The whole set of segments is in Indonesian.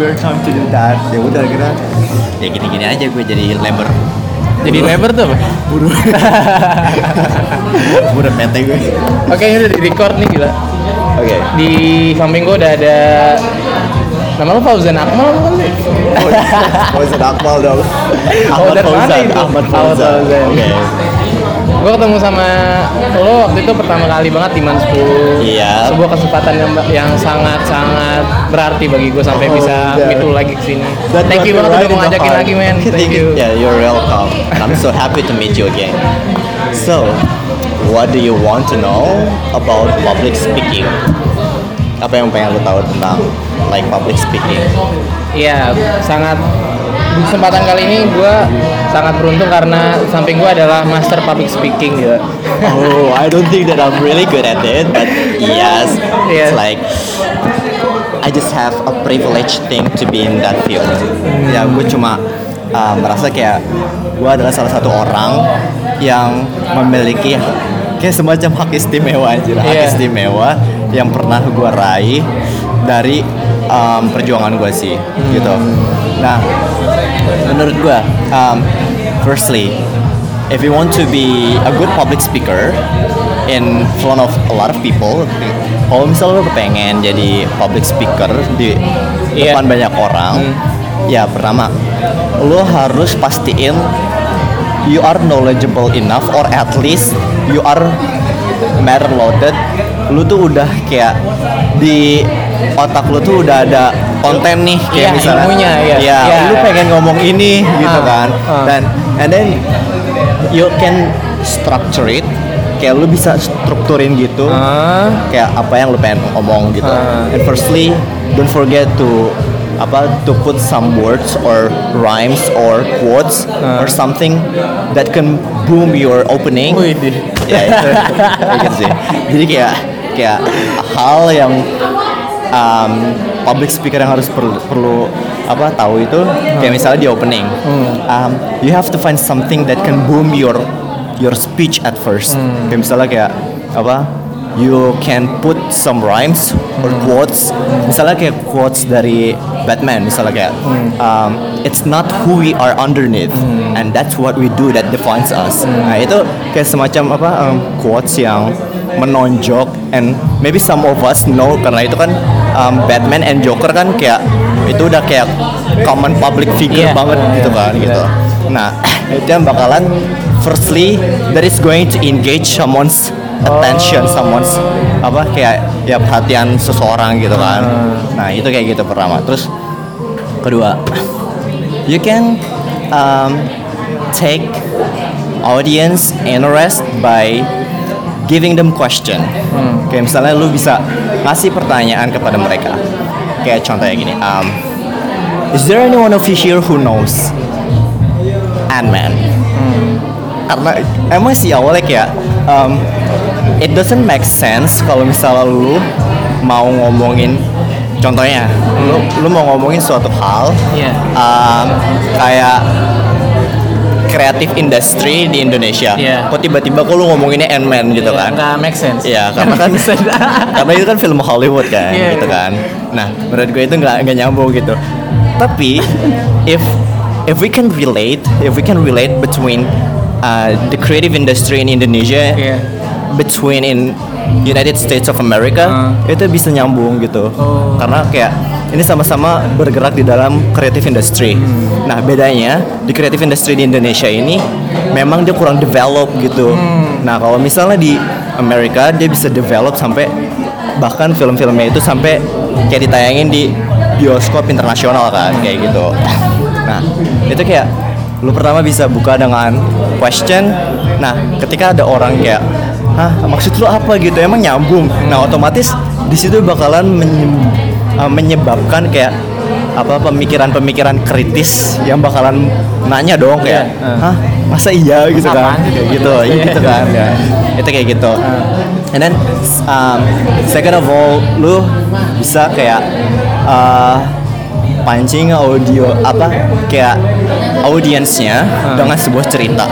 spare time to do that. Ya udah kira ya gini-gini aja gue jadi labor. Jadi labor tuh apa? udah PT gue. Oke ini udah di record nih gila. oke. Di samping gua udah ada nama lu Fauzan Akmal sih? Fauzan Akmal dong. Mana itu? Ahmad Ahmad Fauzan. Fauzan. oke Gue ketemu sama lo waktu itu pertama kali banget di Man 10 Iya. Sebuah kesempatan yang yang sangat-sangat berarti bagi gue sampai Oh, bisa yeah. lo lagi ke sini That Thank you banget udah mau ngajakin lagi men Thank you Yeah, you're welcome. I'm so happy to meet you again. So, what do you want to know about public speaking? Apa yang pengen lu tahu tentang like public speaking? Iya, sangat di kesempatan kali ini gue sangat beruntung karena samping gue adalah master public speaking gitu. Oh, I don't think that I'm really good at it, but yes, Yeah. it's like I just have a privilege thing to be in that field. Ya, gue cuma uh, merasa kayak gue adalah salah satu orang yang memiliki kayak semacam hak istimewa anjir, hak Yeah. istimewa yang pernah gue raih dari um, perjuangan gue sih, gitu. Nah, menurut gue, um, firstly, if you want to be a good public speaker in front of a lot of people, kalau misalnya lo kepengen jadi public speaker di Iya. depan banyak orang, ya pertama lo harus pastiin you are knowledgeable enough or at least you are matter loaded lu tuh udah kayak di otak lu tuh udah ada konten nih kayak Iya, misalnya ilmunya, iya. ya Iya. lu pengen ngomong ini gitu Ah, kan ah. dan and then you can structure it kayak lu bisa strukturin gitu Ah, kayak apa yang lu pengen ngomong gitu. Ah. And firstly, don't forget to apa to put some words or rhymes or quotes Ah. or something that can boom your opening. Di- Ya itu, itu sih. Jadi kayak kayak hal yang um, public speaker yang harus perlu, perlu apa tahu itu kayak misalnya di opening. Um, you have to find something that can boom your your speech at first. Kayak misalnya kayak apa you can put some rhymes or quotes. Misalnya kayak quotes dari Batman misalnya kayak um, it's not who we are underneath and that's what we do that defines us. Nah itu kayak semacam apa um, quotes yang menonjok and maybe some of us know karena itu kan um, Batman and Joker kan kayak itu udah kayak common public figure Iya. banget gitu kan Iya. gitu nah itu yang bakalan firstly that is going to engage someone's attention someone's apa kayak ya perhatian seseorang gitu kan nah itu kayak gitu pertama terus kedua you can um, take audience interest by giving them question. Kayak misalnya lu bisa ngasih pertanyaan kepada mereka. Kayak contohnya gini, um, is there anyone of you here who knows Ant-Man? Karena emang sih awalnya kayak um, it doesn't make sense kalau misalnya lu mau ngomongin contohnya lu lu mau ngomongin suatu hal Iya. um, kayak kreatif industri di Indonesia. Iya. Kok tiba-tiba kok lu ngomonginnya Ant-Man gitu kan? nggak make sense. Iya, karena kan karena itu kan film Hollywood kan, Iya, gitu iya. kan. Nah, menurut gue itu nggak nggak nyambung gitu. Tapi if if we can relate, if we can relate between uh, the creative industry in Indonesia, Iya. between in United States of America, Ah. itu bisa nyambung gitu. Oh. Karena kayak ini sama-sama bergerak di dalam creative industry. Hmm. Nah, bedanya di creative industry di Indonesia ini memang dia kurang develop gitu. Hmm. Nah, kalau misalnya di Amerika dia bisa develop sampai bahkan film-filmnya itu sampai kayak ditayangin di bioskop internasional kan kayak gitu. Nah, itu kayak lu pertama bisa buka dengan question. Nah, ketika ada orang kayak, "Hah, maksud lu apa gitu?" Emang nyambung. Nah, otomatis di situ bakalan menye- uh, menyebabkan kayak apa pemikiran-pemikiran kritis yang bakalan nanya dong kayak, Iya, uh. "Hah, masa iya gitu kan?" Apaan? Kayak gitu, iya gitu kan. Ya. Itu kayak gitu. And then um, second of all, lu bisa kayak uh, pancing audio apa kayak audiensnya dengan sebuah cerita.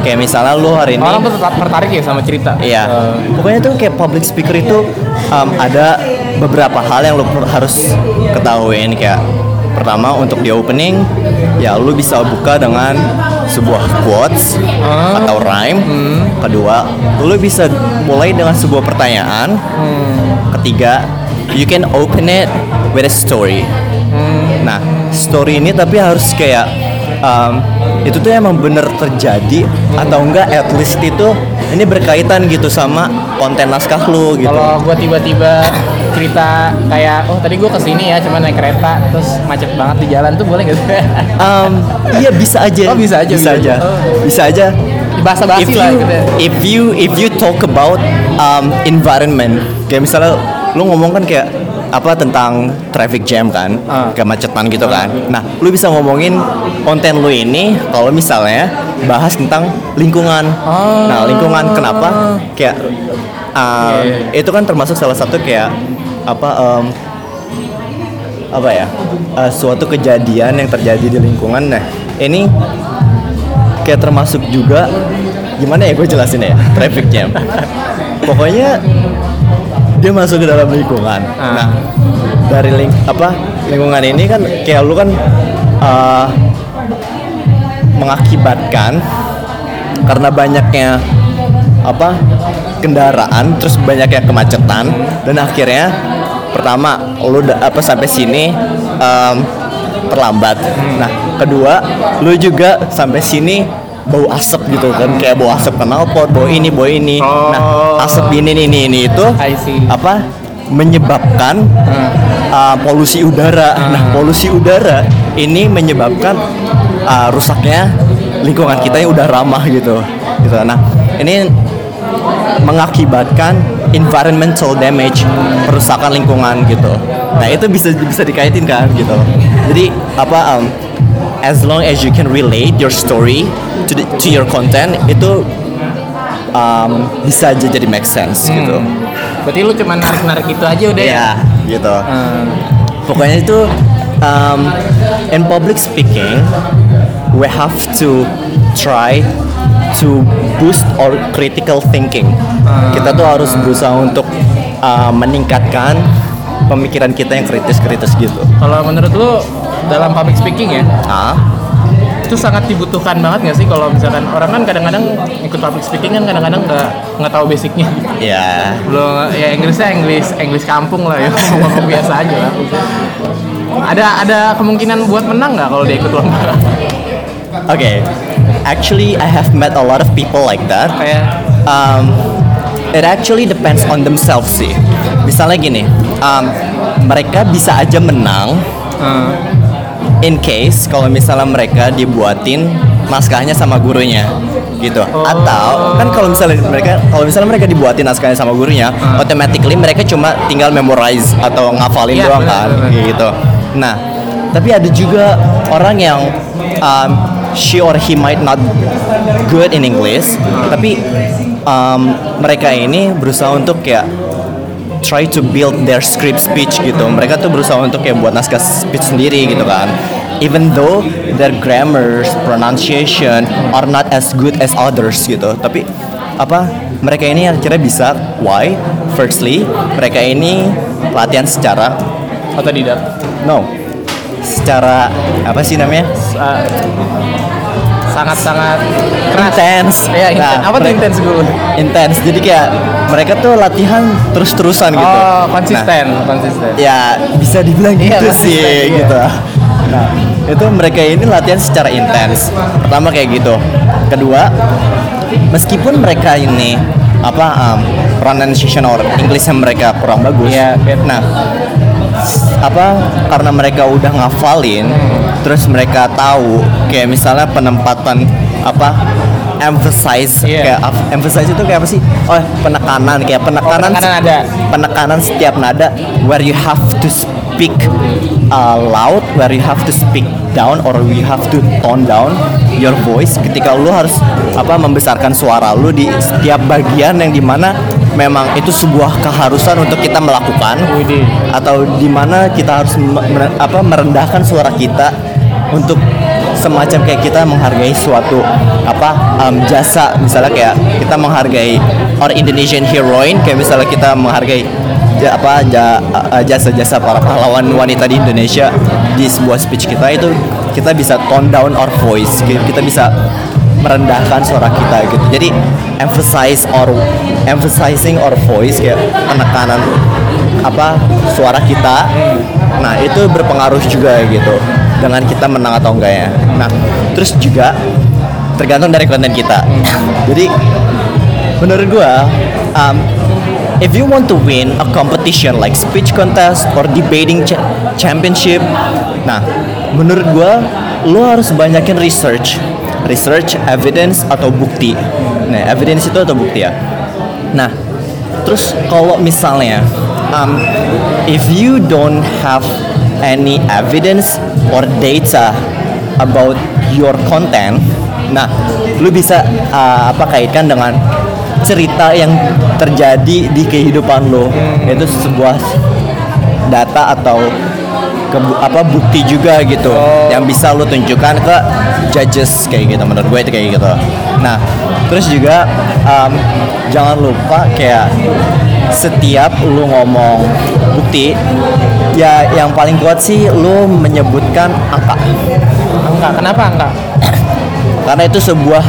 Kayak misalnya lu hari ini Orang tuh tetap tertarik ya sama cerita. Iya. Eh, Pokoknya tuh kayak public speaker itu um, ada beberapa hal yang lo harus ketahuin kayak pertama untuk di opening ya lu bisa buka dengan sebuah quotes Ah. atau rhyme. Kedua lu bisa mulai dengan sebuah pertanyaan. Ketiga you can open it with a story. Nah story ini tapi harus kayak um, itu tuh emang bener terjadi atau enggak at least itu ini berkaitan gitu sama konten naskah lu gitu Kalau gua tiba-tiba cerita kayak oh tadi gua ke sini ya cuma naik kereta terus macet banget di jalan tuh boleh gak sih? Um, iya bisa aja. Oh, bisa aja, Bisa bisa aja. aja. Oh. Bisa aja. Bahasa basi If lah you, gitu. ya. if you if you talk about um, environment, kayak misalnya lu ngomong kan kayak apa tentang traffic jam kan, Ah. kemacetan gitu kan. Nah, lu bisa ngomongin konten lu ini kalau misalnya bahas tentang lingkungan. Oh. Nah, lingkungan kenapa? Kayak um, Iya, itu kan termasuk salah satu kayak apa um, apa ya uh, suatu kejadian yang terjadi di lingkungan nah ini kayak termasuk juga gimana ya gue jelasin ya traffic jam pokoknya dia masuk ke dalam lingkungan. Ah. nah dari ling apa lingkungan ini kan kayak lu kan uh, mengakibatkan karena banyaknya apa kendaraan terus banyaknya kemacetan dan akhirnya pertama lu apa sampai sini em, terlambat. Nah kedua lu juga sampai sini bau asap gitu kan kayak bau asap knalpot bau ini bau ini nah asap ini ini ini itu apa menyebabkan uh, polusi udara. Nah, polusi udara ini menyebabkan uh, rusaknya lingkungan kita yang udah ramah gitu. Gitu. Nah, ini mengakibatkan environmental damage, perusakan lingkungan gitu. Nah, itu bisa bisa dikaitin kan gitu. Jadi apa um, as long as you can relate your story to the, to your content itu um, bisa aja jadi make sense gitu. Berarti lu cuma narik-narik itu aja udah ya? Iya, gitu. Hmm. Pokoknya itu um, in public speaking, we have to try to boost our critical thinking. Kita tuh harus berusaha untuk uh, meningkatkan pemikiran kita yang kritis-kritis gitu. Kalau menurut lu dalam public speaking ya, Ah, itu sangat dibutuhkan banget nggak sih kalau misalkan orang kan kadang-kadang ikut public speaking kan kadang-kadang nggak nggak tahu basicnya ya. belum ya Inggrisnya Inggris Inggris kampung lah ya ngomong biasa aja lah ada ada kemungkinan buat menang nggak kalau dia ikut lomba Okay. Actually, I have met a lot of people like that. kayak um, it actually depends on themselves sih. Misalnya gini, um, mereka bisa aja menang eh, in case kalau misalnya mereka dibuatin naskahnya sama gurunya gitu. Atau kan kalau misalnya mereka kalau misalnya mereka dibuatin naskahnya sama gurunya automatically mereka cuma tinggal memorize atau ngafalin Iya, doang kan benar. kayak gitu. nah tapi ada juga orang yang um, she or he might not good in English tapi um, mereka ini berusaha untuk kayak try to build their script speech gitu. Mereka tuh berusaha untuk kayak buat naskah speech sendiri gitu kan. Even though their grammars, pronunciation are not as good as others gitu. Tapi apa mereka ini akhirnya bisa why firstly mereka ini latihan secara atau tidak no secara apa sih namanya sangat-sangat keras. Intens ya inten- Nah, apa tuh intens gue intens jadi kayak mereka tuh latihan terus-terusan gitu. Oh Nah, konsisten konsisten. Ya bisa dibilang Iya, gitu konsisten, sih iya. gitu. Nah itu mereka ini latihan secara intens pertama kayak gitu. Kedua meskipun mereka ini apa um, pronunciation or Englishnya mereka kurang bagus. Iya, nah apa karena mereka udah ngafalin terus mereka tahu kayak misalnya penempatan apa emphasize Iya. kayak emphasize itu kayak apa sih oh penekanan kayak penekanan penekanan se- nada. penekanan setiap nada where you have to speak uh, loud where you have to speak down or you have to tone down your voice ketika lu harus apa membesarkan suara lu di setiap bagian yang di mana memang itu sebuah keharusan untuk kita melakukan atau di mana kita harus me- apa merendahkan suara kita untuk semacam kayak kita menghargai suatu apa um, jasa. Misalnya kayak kita menghargai orang Indonesian heroine kayak misalnya kita menghargai ja- apa ja- jasa-jasa para pahlawan wanita di Indonesia di sebuah speech kita itu kita bisa tone down our voice ki- kita bisa merendahkan suara kita gitu. Jadi emphasize or emphasizing our voice kayak penekanan apa suara kita. Nah itu berpengaruh juga gitu dengan kita menang atau enggaknya. Nah terus juga tergantung dari konten kita. Jadi menurut gua um, if you want to win a competition like speech contest or debating cha- championship nah menurut gua lo harus banyakin research. Research evidence atau bukti. Nah evidence itu atau bukti ya? Nah terus kalau misalnya um, if you don't have any evidence or data about your content. Nah lu bisa uh, apa kaitkan dengan cerita yang terjadi di kehidupan lo itu sebuah data atau kebu- apa bukti juga gitu yang bisa lo tunjukkan ke judges kayak gitu menurut gue itu kayak gitu. Nah terus juga um, jangan lupa kayak setiap lu ngomong bukti ya yang paling kuat sih lu menyebutkan angka Angka, kenapa angka? karena itu sebuah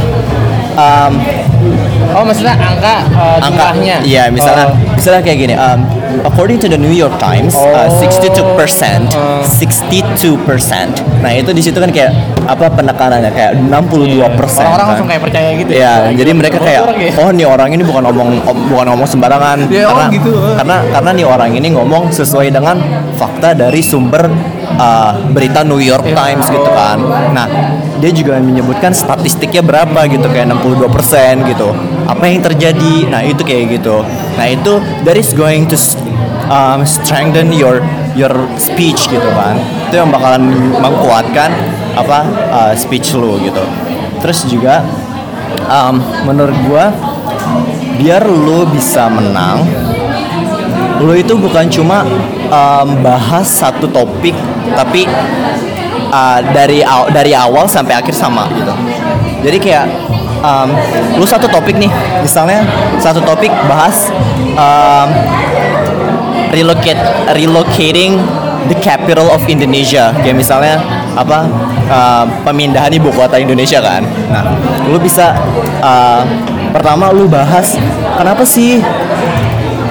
um, Oh maksudnya angka uh, angka jumlahnya? iya misalnya Oh. misalnya kayak gini um, according to the New York Times uh, Oh. 62% Uh. 62% nah itu di situ kan kayak apa penekanannya kayak 62% Orang-orang kan. langsung kayak percaya gitu Iya, jadi mereka kayak ya? oh nih orang ini bukan ngomong om- bukan ngomong sembarangan Ya, oh, karena gitu. karena karena nih orang ini ngomong sesuai dengan fakta dari sumber uh, berita New York. Times gitu kan. Nah, dia juga menyebutkan statistiknya berapa gitu kayak 62% gitu. Apa yang terjadi? Nah, itu kayak gitu. Nah, itu that is going to um, strengthen your your speech gitu kan. Itu yang bakalan menguatkan apa uh, speech lu gitu. Terus juga um, menurut gua biar lu bisa menang lu itu bukan cuma um, bahas satu topik tapi uh, dari aw- dari awal sampai akhir sama gitu. Jadi kayak um, lu satu topik nih. Misalnya satu topik bahas um, relocate relocating the capital of Indonesia. Kayak misalnya apa uh, pemindahan ibu kota Indonesia kan. Nah lu bisa uh, pertama lu bahas kenapa sih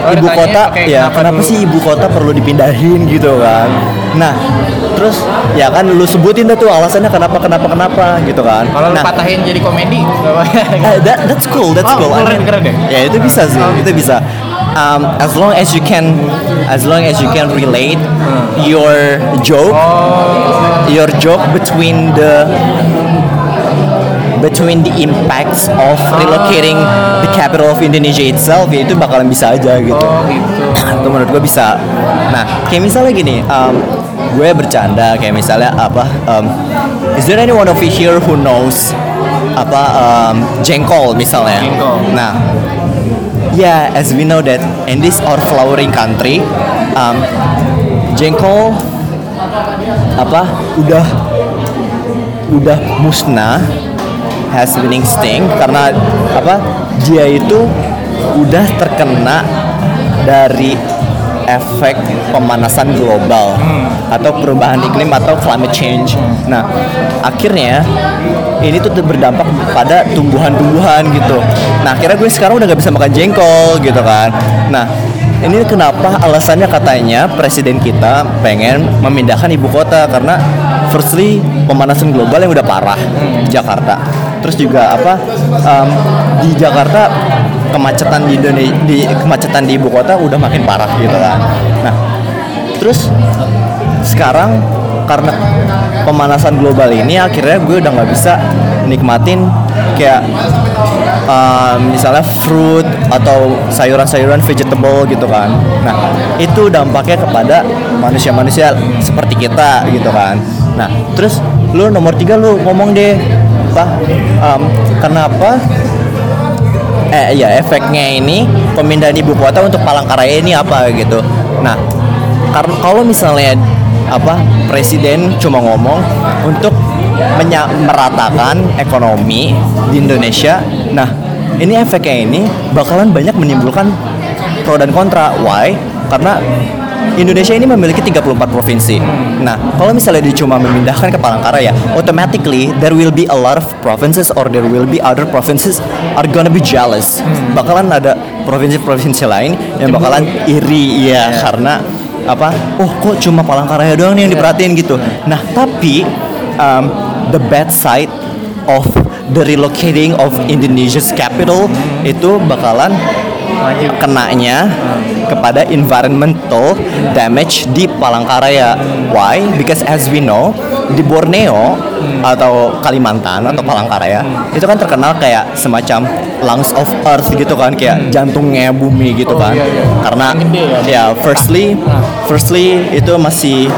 Oh, ibu kota ya kenapa kenapa sih ibu kota perlu dipindahin gitu kan nah terus ya kan lu sebutin dah tuh alasannya kenapa kenapa kenapa gitu kan Kalau lu nah patahin jadi komedi. Eh, that, that's cool, that's Oh, cool. Keren, keren deh. Ya itu bisa sih, itu bisa. Um, as long as you can, as long as you can relate your joke, your joke between the between the impacts of relocating the capital of Indonesia itself, ya itu bakalan bisa aja gitu. Oh gitu. itu menurut gue bisa. Nah, kayak misalnya gini, um, gue bercanda kayak misalnya apa? Um, is there anyone of you here who knows apa um, jengkol misalnya? Jengkol. Nah, yeah, as we know that in this our flowering country, um, jengkol apa udah udah musnah has winning sting karena apa dia itu udah terkena dari efek pemanasan global atau perubahan iklim atau climate change. Nah, akhirnya ini tuh berdampak pada tumbuhan-tumbuhan gitu. Nah, akhirnya gue sekarang udah gak bisa makan jengkol gitu kan. Nah, ini kenapa alasannya katanya presiden kita pengen memindahkan ibu kota karena firstly pemanasan global yang udah parah di Jakarta. Terus juga apa um, di Jakarta kemacetan di Indonesia di kemacetan di ibu kota udah makin parah gitu kan. Nah, terus sekarang karena pemanasan global ini akhirnya gue udah nggak bisa nikmatin kayak um, misalnya fruit atau sayuran-sayuran vegetable gitu kan. Nah, itu dampaknya kepada manusia-manusia seperti kita gitu kan. Nah, terus lu nomor tiga lu ngomong deh apa um, kenapa eh ya efeknya ini pemindahan ibu kota untuk Palangkaraya ini apa gitu. Nah, karena kalau misalnya apa presiden cuma ngomong untuk menyameratakan ekonomi di Indonesia. Nah, ini efeknya ini bakalan banyak menimbulkan pro dan kontra. Why? Karena Indonesia ini memiliki 34 provinsi. Nah, kalau misalnya dia cuma memindahkan ke Palangkaraya, automatically there will be a lot of provinces or there will be other provinces are gonna be jealous. Bakalan ada provinsi-provinsi lain yang bakalan iri ya karena apa? Oh, kok cuma Palangkaraya doang nih yang diperhatiin gitu. Nah, tapi um, the bad side of the relocating of Indonesia's capital itu bakalan kenanya kepada environmental damage di Palangkaraya. Why? Because as we know di Borneo atau Kalimantan atau Palangkaraya itu kan terkenal kayak semacam lungs of earth gitu kan kayak jantungnya bumi gitu kan. iya, iya. Karena ya. ya firstly firstly itu masih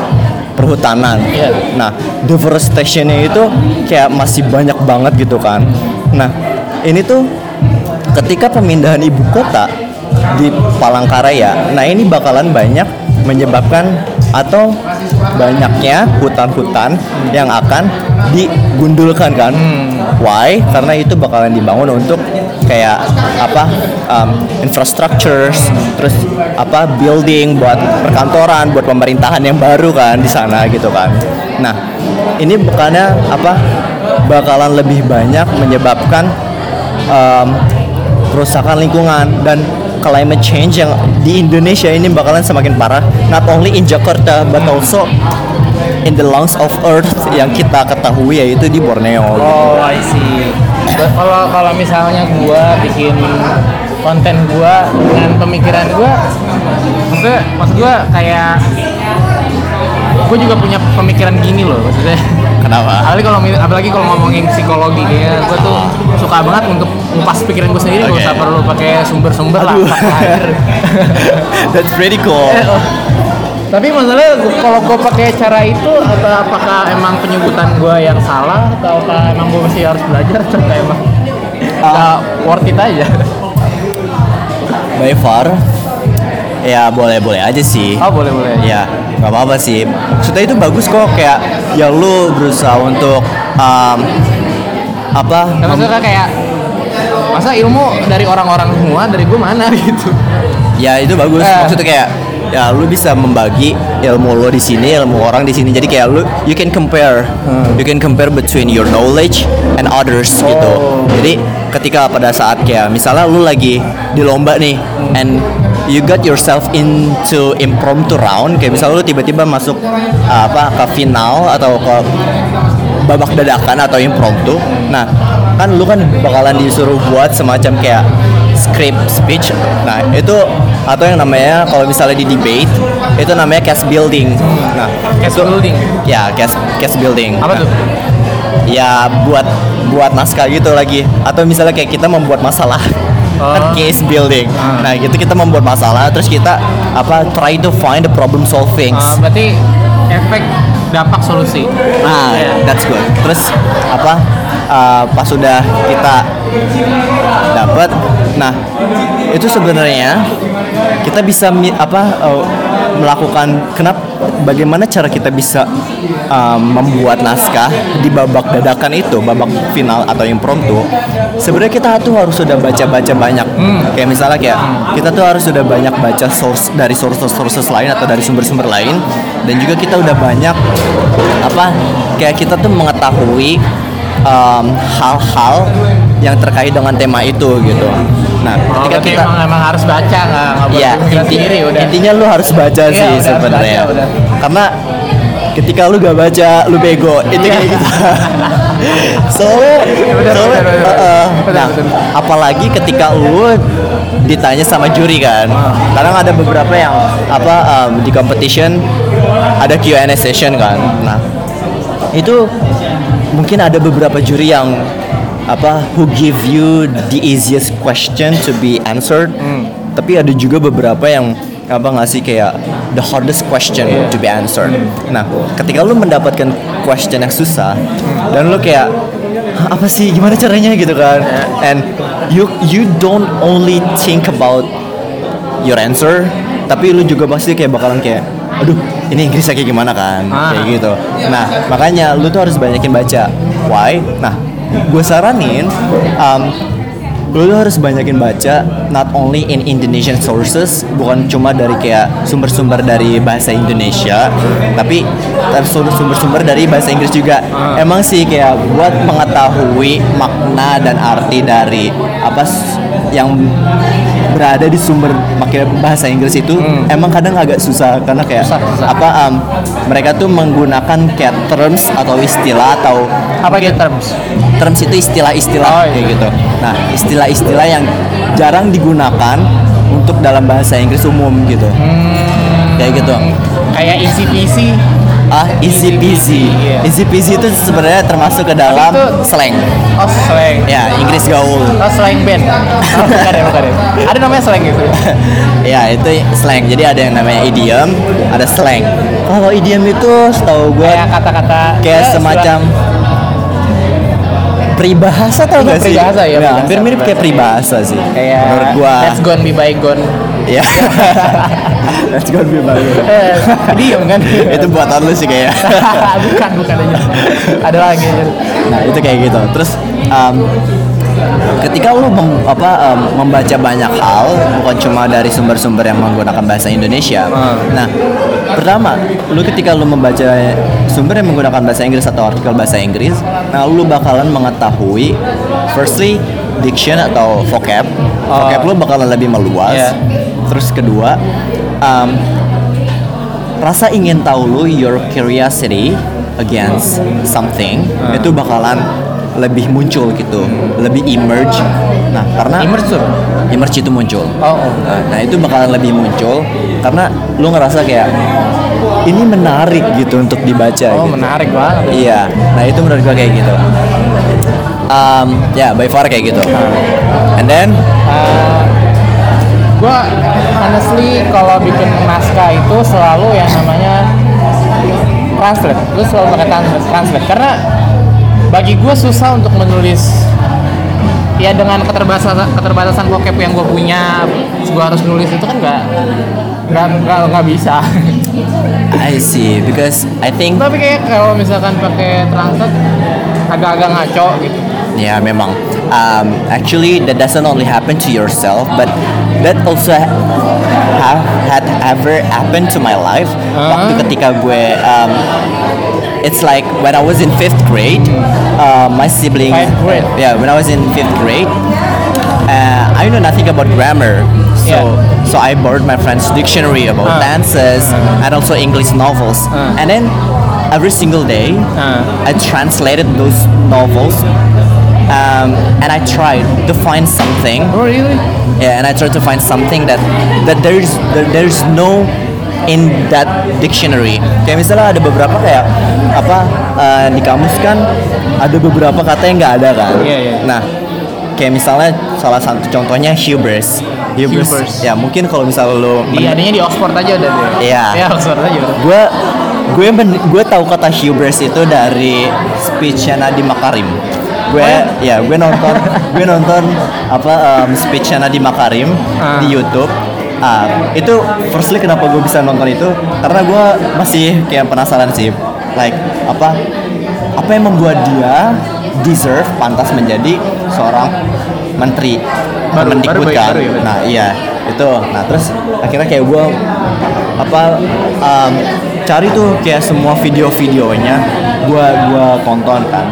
perhutanan. Iya. Nah, deforestationnya itu kayak masih banyak banget gitu kan. Nah, ini tuh ketika pemindahan ibu kota di Palangkaraya, nah ini bakalan banyak menyebabkan atau banyaknya hutan-hutan yang akan digundulkan kan. Why? Karena itu bakalan dibangun untuk kayak apa um, infrastructures, terus apa building buat perkantoran, buat pemerintahan yang baru kan di sana gitu kan. Nah, ini bukannya apa bakalan lebih banyak menyebabkan um, kerusakan lingkungan dan climate change yang di Indonesia ini bakalan semakin parah. Not only in Jakarta but also in the lungs of earth yang kita ketahui yaitu di Borneo. Oh, I see. Kalau kalau misalnya gua bikin konten gua dengan pemikiran gua, maksudnya maksud gua kayak gue juga punya pemikiran gini loh maksudnya kenapa? Apalagi kalau apalagi kalau ngomongin psikologi kayak gue tuh suka banget untuk ngupas pikiran gue sendiri nggak Oke. usah perlu pakai sumber-sumber lah that's pretty cool. Eh, oh. tapi masalahnya kalau gue pakai cara itu atau apakah emang penyebutan gue yang salah atau apa emang gue masih harus belajar atau emang nggak worth it aja? By far ya boleh-boleh aja sih. Oh boleh boleh ya nggak apa-apa sih. Maksudnya itu bagus kok kayak ya lu berusaha untuk um, apa Nah, maksudnya kayak masa ilmu dari orang-orang semua dari gue mana gitu? Ya itu bagus. Eh. maksudnya kayak ya lu bisa membagi ilmu lu di sini ilmu orang di sini. Jadi kayak lu you can compare you can compare between your knowledge and others gitu. Jadi ketika pada saat kayak misalnya lu lagi di lomba nih and you got yourself into impromptu round kayak misalnya lu tiba-tiba masuk uh, apa ke final atau ke babak dadakan atau impromptu. Nah, kan lu kan bakalan disuruh buat semacam kayak script speech. Nah, itu atau yang namanya kalau misalnya di debate itu namanya case building. Nah, Case itu- building? Ya, case case building. apa Nah, tuh Ya buat buat naskah gitu lagi atau misalnya kayak kita membuat masalah kan Oh. case building. Ah. Nah, gitu kita membuat masalah terus kita apa try to find the problem solving. Uh, berarti efek dampak solusi Nah, Iya. that's good. Terus apa? uh, pas sudah kita dapat, nah itu sebenarnya kita bisa apa uh, melakukan kenapa? Bagaimana cara kita bisa um, membuat naskah di babak dadakan itu, babak final atau impromptu? Sebenarnya kita tuh harus sudah baca-baca banyak. Kayak misalnya kayak kita tuh harus sudah banyak baca source dari sources-sources lain atau dari sumber-sumber lain dan juga kita udah banyak apa kayak kita tuh mengetahui um, hal-hal yang terkait dengan tema itu gitu. Nah, oh, ketika kita emang, emang harus baca nggak ya inti- sendiri udah intinya lu harus baca Iya, sih sebenarnya. Karena ketika lu gak baca, lu bego. Itu Iya. kayak gitu. soalnya, soalnya, uh, uh, nah, apalagi ketika lu ditanya sama juri kan. Kadang ada beberapa yang apa um, di competition ada Q&A session kan. Nah, itu mungkin ada beberapa juri yang apa who give you the easiest question to be answered. Tapi ada juga beberapa yang apa ngasih kayak the hardest question to be answered. Nah ketika lu mendapatkan question yang susah dan lu kayak "Hah, apa sih gimana caranya? gitu kan. And you you don't only think about your answer tapi lu juga pasti kayak bakalan kayak aduh ini Inggrisnya kayak gimana kan? Ah. kayak gitu. Nah makanya lu tuh harus banyakin baca why? Nah gue saranin um, lu tuh harus banyakin baca not only in Indonesian sources bukan cuma dari kayak sumber-sumber dari bahasa Indonesia tapi tapi sumber-sumber dari bahasa Inggris juga. Emang sih kayak buat mengetahui makna dan arti dari apa yang berada di sumber pakai bahasa Inggris itu emang kadang agak susah karena kayak Susah, susah. apa um, mereka tuh menggunakan kayak terms atau istilah atau Apa itu terms? terms itu istilah-istilah Oh, iya. kayak gitu. Nah, istilah-istilah yang jarang digunakan untuk dalam bahasa Inggris umum gitu. Hmm. Kayak gitu. Kayak peasy. Ah, easy peasy. Iya. Easy peasy itu sebenarnya termasuk ke dalam itu- slang. Oh slang. Ya, Inggris gaul. Oh slang band. Oh, bukan ya, bukan ya. Ada namanya slang gitu. ya, itu slang. Jadi ada yang namanya idiom, ada slang. Kalau idiom itu setahu gue Kayak kata-kata. kayak ya, semacam peribahasa tau Iya, gak sih? peribahasa ya, peribahasa, hampir mirip kayak peribahasa sih. Kayak Menurut gua. Let's gone be bygone. Ya. Let's go be. Eh, kan? itu buatan lu sih kayak. bukan, bukan aja. Ada lagi. nah, itu kayak gitu. Terus um, ketika lu mem- apa um, membaca banyak hal bukan cuma dari sumber-sumber yang menggunakan bahasa Indonesia. Hmm. Nah, pertama, lu ketika lu membaca sumber yang menggunakan bahasa Inggris atau artikel bahasa Inggris, nah lu bakalan mengetahui firstly diction atau vocab. Oh. Vocab lu bakalan lebih meluas. Iya. Terus kedua, um, rasa ingin tahu lu your curiosity against something Hmm. itu bakalan lebih muncul gitu lebih emerge nah karena Immerse tuh? emerge itu muncul Oh, oh. Nah, nah itu bakalan lebih muncul karena lu ngerasa kayak ini menarik gitu untuk dibaca Oh, gitu. menarik banget. iya nah itu menurut gua kayak gitu um, ya by far kayak gitu and then Uh, gua honestly kalau bikin naskah itu selalu yang namanya translate. Gue selalu pakai translate, translate karena bagi gue susah untuk menulis ya dengan keterbatasan keterbatasan vocab yang gue punya gue harus nulis itu kan nggak nggak nggak bisa I see because I think tapi kayak kalau misalkan pakai translate agak-agak ngaco gitu Ya memang. Um, actually, that doesn't only happen to yourself, but that also ha- have had ever happened to my life. Ah. Waktu ketika gue, um, it's like when I was in fifth grade, uh, my siblings. Fifth grade? Yeah, when I was in fifth grade, uh, I know nothing about grammar, so Yeah. so I borrowed my friend's dictionary about Ah. dances and also English novels, Ah. and then every single day. I translated those novels um, and I tried to find something. oh really Yeah, and I tried to find something that that there's that there's no in that dictionary. Kayak misalnya ada beberapa kayak apa uh, di kamus kan ada beberapa kata yang nggak ada kan. Iya, iya. Nah, kayak misalnya salah satu contohnya hubris. Hubris. Hubris. Ya mungkin kalau misalnya lo di adanya di Oxford aja udah deh Iya. ya Oxford aja gue gue gue tahu kata hubris itu dari speechnya Nadiem Makarim gue ya? gue nonton gue nonton apa um, speechnya Nadiem Makarim Ah. di YouTube. Ah, itu firstly kenapa gue bisa nonton itu? Karena gue masih kayak penasaran sih. Like apa apa yang membuat dia deserve pantas menjadi seorang menteri Baru- baru- kan? baru ya, nah iya itu. Nah terus akhirnya kayak gue apa um, cari tuh kayak semua video-videonya gue gua tonton kan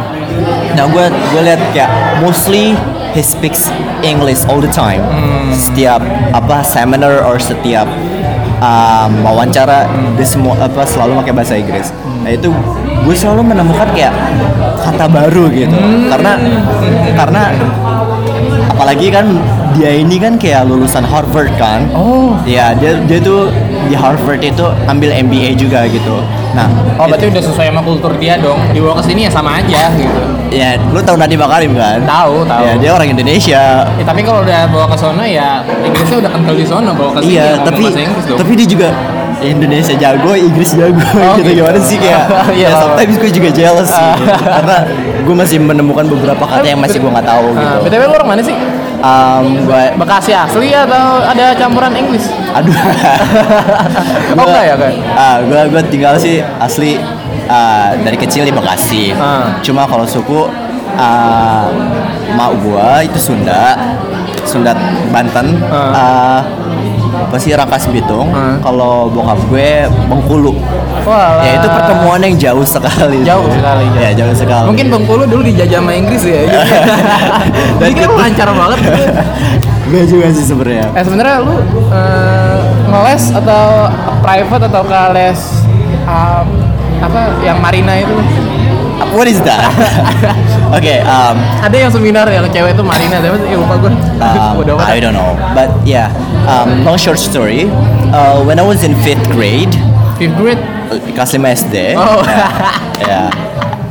nah gue gue lihat kayak mostly he speaks English all the time. Setiap apa seminar or setiap um, wawancara dia semua apa selalu pakai bahasa Inggris. Nah itu gue selalu menemukan kayak kata baru gitu. Karena karena apalagi kan dia ini kan kayak lulusan Harvard kan. Oh. ya dia dia tuh di Harvard itu ambil MBA juga gitu nah Oh berarti udah sesuai sama kultur dia dong. Dibawa ke sini ya sama aja gitu. ya lu tahu Nadiem Makarim kan Tahu, tahu. ya dia orang Indonesia Ya, tapi kalau udah bawa ke sono ya Inggrisnya udah kental di sono bawa ke sini ya iya ngomong tapi Inggris dong. tapi dia juga Indonesia jago Inggris jago Oh, gitu gitu. gimana sih kayak Iya, ya sometimes gue juga jealous sih gitu. karena gue masih menemukan beberapa kata yang masih gue nggak tahu gitu Ah, BTW lu orang mana sih? Um, gua Bekasi asli atau ada campuran Inggris? aduh. Oh, enggak ya, enggak? Ah, gua gua tinggal sih asli ah, dari kecil di Bekasi. Ah. Cuma kalau suku ah, mak gua itu Sunda. Sunda Banten. Ah. Ah, apa sih Rangkas Bitung. Ah. Kalau bokap gue Bengkulu. Wah, Ya itu pertemuan yang jauh sekali. Jauh sekali, jauh. Ya jauh sekali. Mungkin Bengkulu dulu dijajah sama Inggris ya. Jadi kan lancar banget. gitu. Gue juga sih sebenarnya. Eh sebenarnya lu eh, ngeles atau private atau ke les um, apa yang Marina itu? What is that? Oke, um, Ada yang seminar yang cewek itu Marina, tapi ya lupa gue. um. I don't know, but yeah. Um, long short story. Uh, when I was in fifth grade, Fifth grade. uh, kelas 5 SD. Oh. yeah.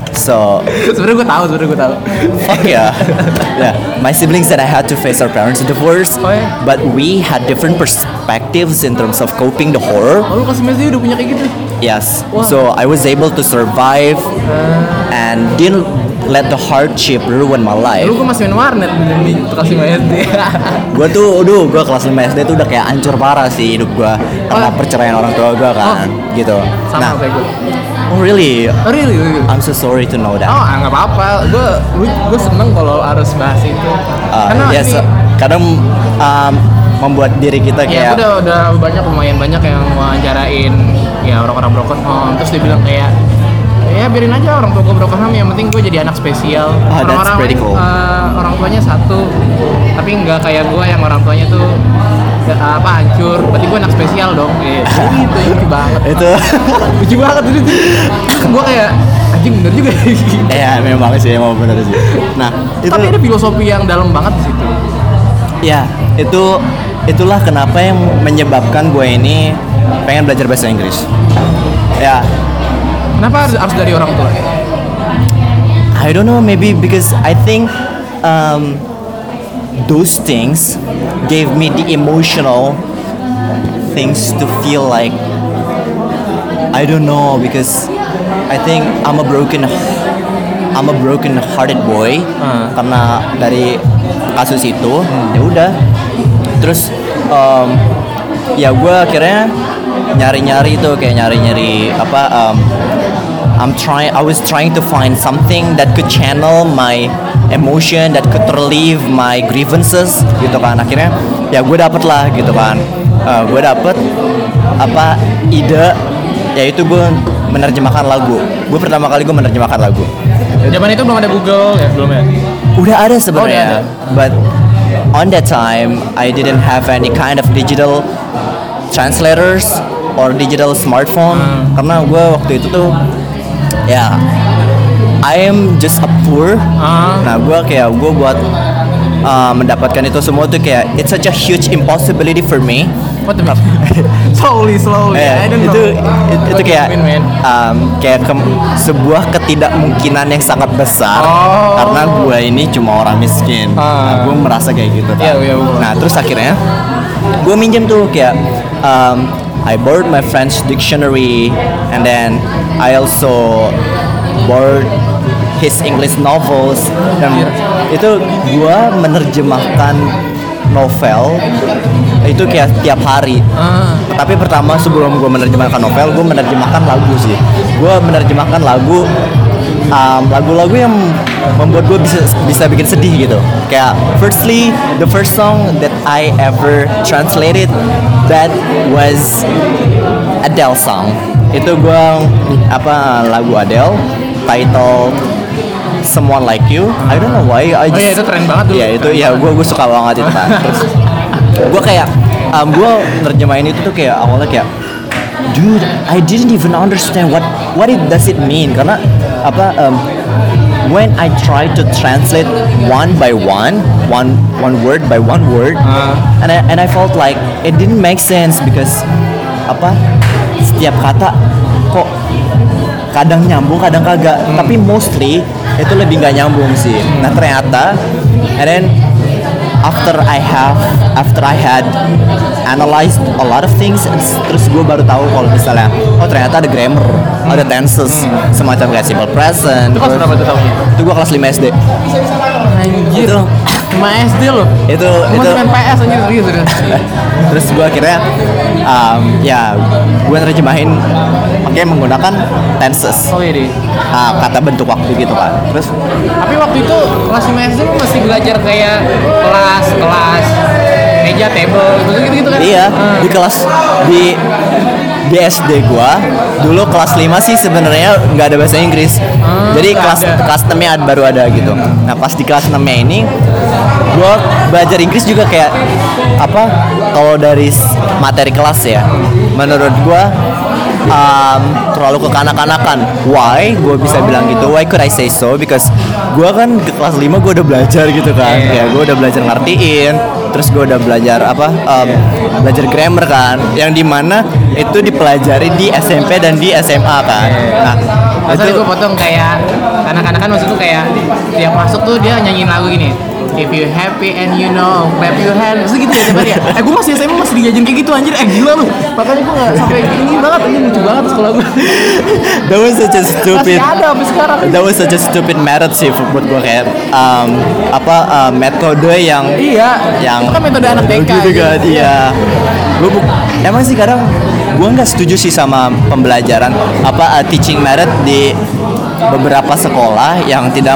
So, sebenarnya gue tahu, sebenarnya gue tahu. fuck yeah. yeah. My siblings and I had to face our parents' divorce, Oh, yeah? but we had different perspectives in terms of coping the horror. Oh, lu kelas 9 SD udah punya kayak gitu? Yes. Wow. So I was able to survive and didn't let the hardship ruin my life. Dulu gue masih main warnet di kelas 5 SD. gue tuh, aduh, gue kelas 5 SD tuh udah kayak hancur parah sih hidup gue karena Oh. perceraian orang tua gue kan, gitu. Sama nah, kayak gue. oh really? Oh, really? I'm so sorry to know that. Oh, ah, nggak apa-apa. Gue gue seneng kalau harus bahas itu. Uh, Karena yes, ini, kadang um, membuat diri kita ya kayak udah udah banyak lumayan banyak yang wawancarain ya orang-orang broken home terus dia bilang kayak ya biarin aja orang tua gue broken home yang penting gue jadi anak spesial. That's orang-orang cool. eh, orang tuanya satu tapi nggak kayak gue yang orang tuanya tuh nggak, apa hancur. Berarti gue anak spesial dong. Gitu itu lucu banget. Itu. Lucu banget itu terus gue kayak anjing bener juga ya memang sih emang bener sih. Nah itu tapi ada filosofi yang dalam banget di situ. Ya itu itulah kenapa yang menyebabkan gue ini pengen belajar bahasa Inggris. Ya kenapa harus, harus dari orang tua? I don't know, maybe because I think um, those things gave me the emotional things to feel like I don't know because I think I'm a broken I'm a broken hearted boy. Ah. karena dari kasus itu ya udah. Terus um, ya gue akhirnya nyari-nyari itu kayak nyari-nyari apa um, I'm trying I was trying to find something that could channel my emotion that could relieve my grievances gitu kan. Akhirnya ya gue dapet lah gitu kan. Uh, gue dapet apa ide yaitu gue menerjemahkan lagu. Gue pertama kali gue menerjemahkan lagu. Zaman itu belum ada Google ya belum ya udah ada Oh, sebenarnya but on that time I didn't have any kind of digital translators or digital smartphone. Hmm. karena gue waktu itu tuh ya I am just a poor Ah. nah gue kayak gue buat uh, mendapatkan itu semua tuh kayak it's such a huge impossibility for me What the slowly slowly Eh, I don't itu know itu, What kayak mean, man? um, kayak ke- sebuah ketidakmungkinan yang sangat besar Oh. karena gue ini cuma orang miskin. Ah. Nah, gue merasa kayak gitu. kan. Iya, iya, iya. Nah terus akhirnya gue minjem tuh kayak um, I borrowed my French dictionary and then I also borrowed his English novels. Dan itu gue menerjemahkan novel itu kayak tiap hari. Ah. tapi pertama sebelum gue menerjemahkan novel gue menerjemahkan lagu sih. Gue menerjemahkan lagu um, lagu-lagu yang membuat gue bisa bisa bikin sedih gitu. Kayak firstly the first song that I ever translated that was Adele song. Itu gue apa lagu Adele title Someone Like You. I don't know why I Oh iya, itu keren banget dulu. Iya itu ya gue gue suka banget itu kan terus gue kayak um, gue nerjemahin itu tuh kayak awalnya kayak dude I didn't even understand what what it does it mean. Karena apa um, when I try to translate one by one one one word by one word Ah. and I, and I felt like it didn't make sense because apa setiap kata kok kadang nyambung kadang kagak. Tapi mostly itu lebih nggak nyambung sih. Nah ternyata and then after I have after I had analyzed a lot of things terus gue baru tahu kalau misalnya oh ternyata ada grammar ada tenses semacam kayak simple present Itu kelas berapa tuh tahunnya? itu gue kelas 5 SD Anjir. Cuma SD loh. Itu Gua itu. main PS aja serius serius. Terus gue akhirnya um, ya gue nerjemahin pakai menggunakan tenses. Oh iya deh Ah, kata bentuk waktu gitu kan terus? Tapi waktu itu kelas 5 SD lu masih belajar kayak kelas kelas meja table gitu gitu, kan? Iya Ah. di kelas di di SD gua dulu kelas 5 sih sebenarnya nggak ada bahasa Inggris. Hmm, jadi kelas ada. kelas 6 nya baru ada gitu. Nah pas di kelas 6 nya ini gua belajar Inggris juga kayak apa kalau dari materi kelas ya. Menurut gua um, terlalu kekanak-kanakan. Why gue bisa bilang gitu? Why could I say so? Because gua kan ke kelas 5 gua udah belajar gitu kan. Iya. ya gue udah belajar ngertiin. Terus gue udah belajar apa? Um, belajar grammar kan. Yang di mana itu dipelajari di SMP dan di SMA kan. Nah Masa itu gue potong kayak anak-anak kan maksud tuh kayak tiap masuk tuh dia nyanyiin lagu gini If you happy and you know, clap your hands. Maksudnya gitu ya tiap ya Eh gue masih SMA masih dijajan kayak gitu anjir. Eh gila lu. Makanya gue gak sampai ini banget Ini lucu banget sekolah gue that was such a Masih stupid ada sampai sekarang. That was such a stupid method sih buat gue kayak um, apa uh, metode yang Iya. yang Itu kan metode anak TK gitu gitu. kan iya gue emang sih kadang gue nggak setuju sih sama pembelajaran apa uh, teaching method di beberapa sekolah yang tidak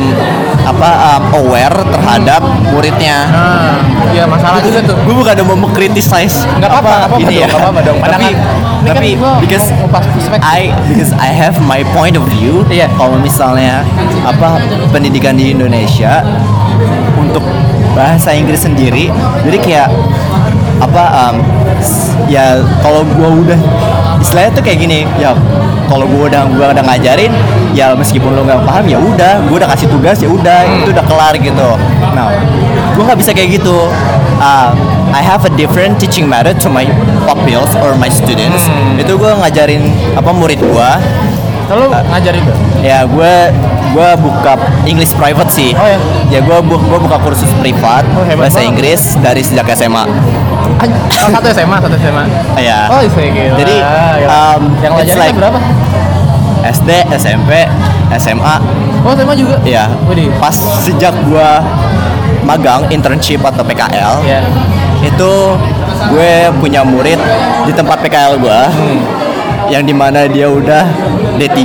apa um, aware terhadap muridnya Nah, iya masalah juga tuh gue bukan mau mengkritisize Nggak apa-apa, nggak apa-apa ini dong, nggak apa-apa dong. tapi ini kan tapi because mau pas perspektif. I because I have my point of view Iya. kalau misalnya apa pendidikan di Indonesia untuk bahasa Inggris sendiri jadi kayak apa um, ya kalau gua udah istilahnya tuh kayak gini ya kalau gua udah gua udah ngajarin ya meskipun lo nggak paham ya udah gua udah kasih tugas ya udah itu udah kelar gitu. Nah gua nggak bisa kayak gitu. Uh, I have a different teaching method to my pupils or my students. Itu gua ngajarin apa murid gua. Lalu ngajarin ya gue gue buka English private sih. Oh, ya? ya gue bu gue buka kursus privat Oh, bahasa banget. Inggris dari sejak SMA Oh, satu SMA, satu SMA ya Oh, iya gila Jadi, Gila. um, Yang ngajarin like- berapa? SD SMP SMA Oh, SMA juga? ya Widih pas sejak gue magang internship atau PKL Iya itu gue punya murid di tempat PKL gue Hmm. yang di mana dia udah D3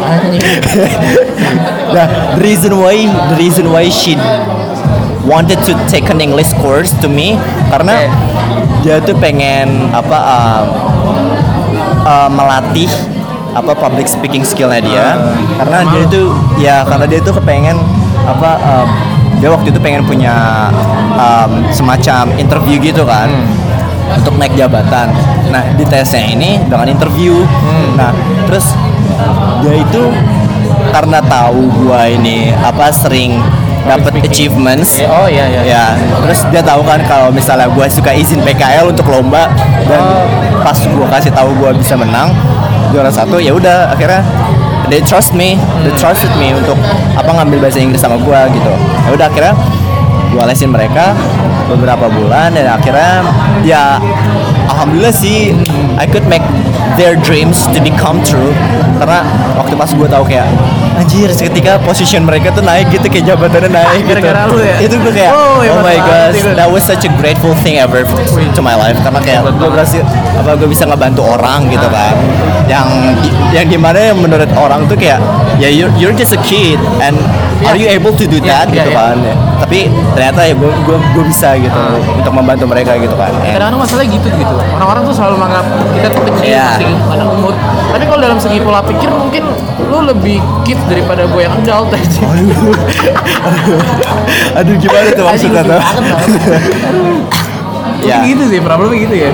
Anjing nah the reason why the reason why she wanted to take an English course to me karena Oke. dia tuh pengen apa um, uh, melatih apa public speaking skillnya dia. Karena dia itu ya karena dia tuh kepengen apa um, dia waktu itu pengen punya um, semacam interview gitu kan untuk naik jabatan. Nah di tesnya ini dengan interview. Nah terus dia itu karena tahu gua ini apa sering dapat achievements. Oh iya iya ya terus dia tahu kan kalau misalnya gue suka izin PKL untuk lomba dan pas gue kasih tahu gue bisa menang juara satu ya udah akhirnya they trust me they trusted me untuk apa ngambil bahasa Inggris sama gue gitu. Ya udah akhirnya gue lesin mereka beberapa bulan dan akhirnya ya alhamdulillah sih I could make their dreams to become true. Karena waktu pas gue tahu kayak anjir seketika position mereka tuh naik gitu kayak jabatannya naik gitu. Gara-gara lu ya? itu gue kayak Oh, oh, hebat my itu. that was such a grateful thing ever to my life karena kayak gue berhasil apa gue bisa ngebantu orang gitu Ah. kan yang yang di mana yang menurut orang tuh kayak ya you're, you're just a kid and Iya. are you able to do Iya, that iya, gitu iya. kan tapi ternyata ya gue gue gue bisa gitu Ah. untuk membantu mereka gitu kan kadang-kadang masalahnya gitu gitu orang-orang tuh selalu menganggap kita tuh kecil Iya. masih anak umur tapi kalau dalam segi pola pikir mungkin lu lebih kids daripada gue yang adult aja aduh, aduh, aduh gimana tuh maksudnya tuh? ya. Gitu sih problemnya gitu ya.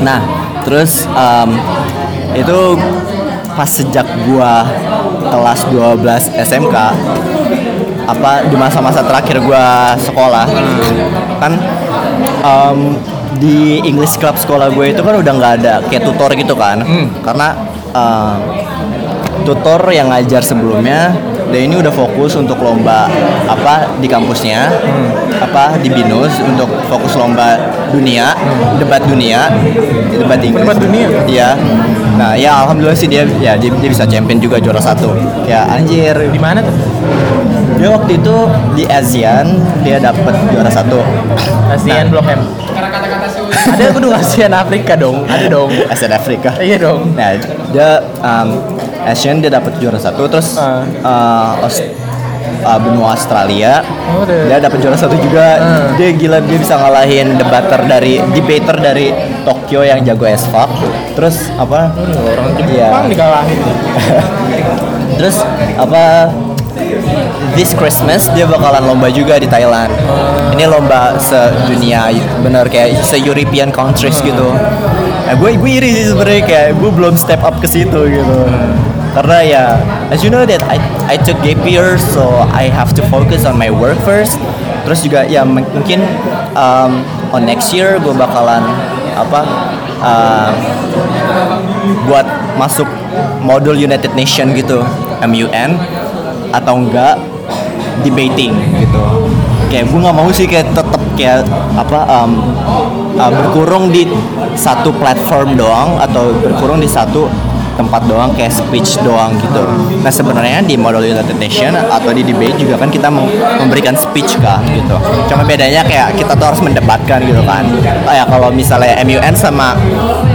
Nah, terus um, itu pas sejak gua kelas 12 SMK apa di masa-masa terakhir gua sekolah kan um, di English Club sekolah gue itu kan udah nggak ada kayak tutor gitu kan. Karena um, tutor yang ngajar sebelumnya dia ini udah fokus untuk lomba apa di kampusnya apa di binus untuk fokus lomba dunia debat dunia debat Inggris Debat dunia? iya nah ya alhamdulillah sih dia ya dia, dia bisa champion juga juara satu ya anjir Di mana tuh? dia waktu itu di ASEAN dia dapat juara satu ASEAN Blok M. Ada kudu ASEAN Afrika dong. Ada dong. ASEAN Afrika Iya dong. Nah, dia um, Asian dia dapat juara satu, terus uh, uh, benua Australia Oh, deh. dia dapat juara satu juga. Ah. Dia gila dia bisa ngalahin debater dari debater dari Tokyo yang jago as fuck. Terus apa? Orang Iya. Jepang dikalahin. Terus apa? This Christmas dia bakalan lomba juga di Thailand. Ini lomba sedunia, bener kayak se European countries gitu. Nah, gue gue iri sih sebenarnya kayak gue belum step up ke situ gitu. Karena ya, as you know that I I took gap year, so I have to focus on my work first. Terus juga ya mungkin um, on next year gue bakalan apa? um, buat masuk modul United Nation gitu MUN atau enggak debating gitu kayak gue nggak mau sih kayak tetap kayak apa um, uh, berkurung di satu platform doang atau berkurung di satu tempat doang kayak speech doang gitu. Nah sebenarnya di model United Nation atau di debate juga kan kita mem- memberikan speech kan gitu. Cuma bedanya kayak kita tuh harus mendebatkan gitu kan. Kayak kalau misalnya MUN sama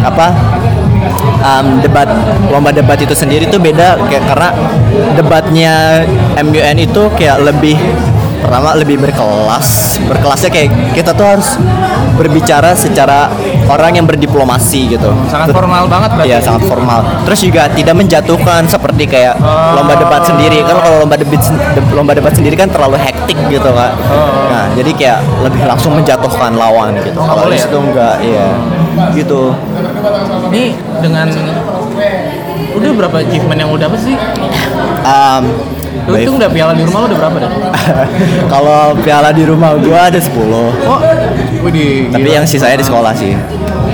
apa um, debat lomba debat itu sendiri tuh beda kayak karena debatnya MUN itu kayak lebih pertama lebih berkelas berkelasnya kayak kita tuh harus berbicara secara orang yang berdiplomasi gitu Sangat formal banget berarti. Iya sangat formal. Terus juga tidak menjatuhkan seperti kayak Oh. lomba debat sendiri. Kan kalau lomba debat lomba debat sendiri kan terlalu hektik gitu kan. Oh. Nah jadi kayak lebih langsung menjatuhkan lawan gitu. Oh, Kalau di ya? enggak, iya. Gitu. Ini dengan udah berapa achievement yang udah apa sih? Um, Lu itu udah piala di rumah lu udah berapa dah? kalau piala di rumah gua ada 10 Oh, wih Tapi yang sisanya di sekolah sih.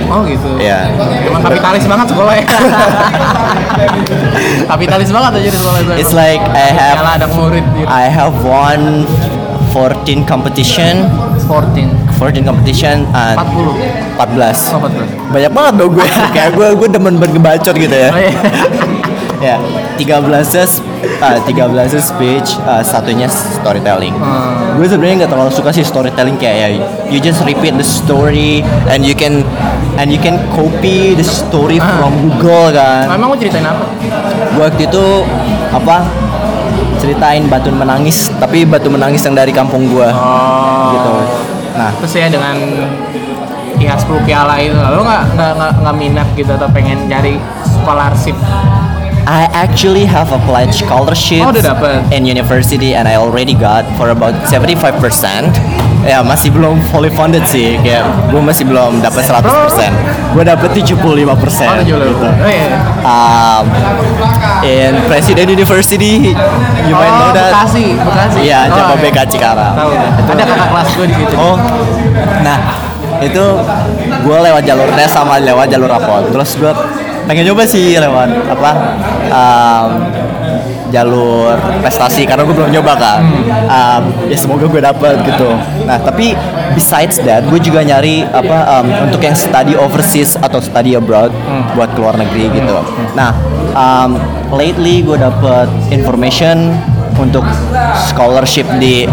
Oh gitu. Iya. Emang kapitalis banget sekolah ya. kapitalis banget aja di sekolah gue. It's like I have ada murid gitu. I have won 14 competition, 14. 14 competition and 40. 14. Oh, 14. Banyak banget dong gue. Kayak gue gue demen banget ngebacot gitu ya. Oh, iya. Ya, 13 uh, 13 speech, uh, satunya storytelling. Hmm. Gue sebenarnya nggak terlalu suka sih storytelling kayak ya you just repeat the story and you can and you can copy the story Ah. from Google kan. Emang mau ceritain apa? Gue waktu itu apa ceritain batu menangis tapi batu menangis yang dari kampung gue Oh. gitu. Nah, Terus ya dengan ya 10 piala itu lo nggak nggak nggak minat gitu atau pengen cari scholarship I actually have applied scholarship Oh, in university and I already got for about 75%. Ya masih belum fully funded sih, kayak gue masih belum dapat 100%. Gue dapet 75%. oh gitu. oh, iya. Um, in President University, you might know oh, that. Bekasi Bekasi Iya, oh, iya. Cikarang. tahu ada kakak kelas gue di situ Oh, nah itu gue lewat jalur tes sama lewat jalur rapot. Terus gue pengen coba sih lewat apa um, jalur prestasi karena gue belum nyoba kan. Um, ya semoga gue dapet gitu. Nah tapi besides that gue juga nyari apa um, untuk yang study overseas atau study abroad buat keluar negeri gitu. Nah um, lately gue dapet information untuk scholarship di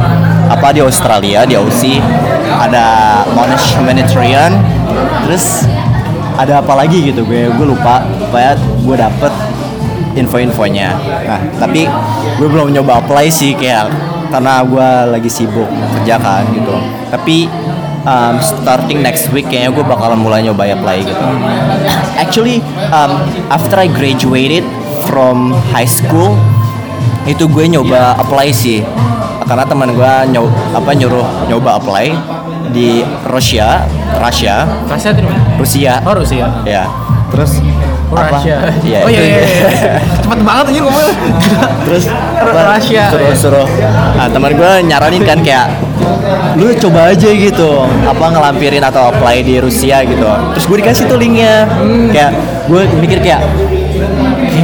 apa di Australia di Aussie ada Monash Humanitarian. Terus ada apa lagi gitu? Gue gue lupa. Supaya gue dapet info-infonya. Nah tapi gue belum nyoba apply sih kayak karena gue lagi sibuk kerja kan gitu. Tapi um, starting next week kayaknya gue bakalan mulai nyoba apply gitu. Actually um, after I graduated from high school itu gue nyoba apply sih. Karena teman gue nyoba apa nyuruh nyoba apply di Rusia Rusia Rusia itu di mana? Rusia. Oh Rusia. Ya. Terus? Apa? Rusia. Iya, oh iya iya, iya. cepet banget aja ngomongnya. Terus? Rusia, suruh suruh. Nah teman gue nyaranin kan kayak lu coba aja gitu apa ngelampirin atau apply di Rusia gitu. Terus gue dikasih tuh linknya. Hmm. kayak gue mikir kayak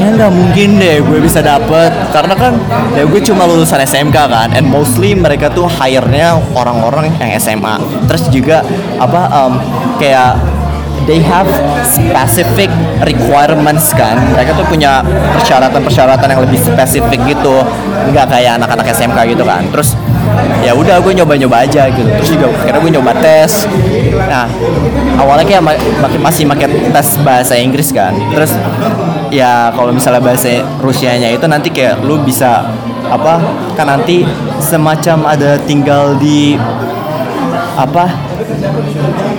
kayaknya nggak mungkin deh gue bisa dapet. Karena kan ya gue cuma lulusan SMK kan and mostly mereka tuh hire-nya orang-orang yang SMA terus juga apa um, kayak they have specific requirements kan. Mereka tuh punya persyaratan-persyaratan yang lebih spesifik gitu. Nggak kayak anak-anak SMK gitu kan. Terus ya udah gue nyoba-nyoba aja gitu. Terus juga akhirnya gue nyoba tes. Nah awalnya kayak ma- masih pakai tes bahasa Inggris kan. Terus ya kalau misalnya bahasa Rusianya itu nanti kayak lu bisa apa kan nanti semacam ada tinggal di apa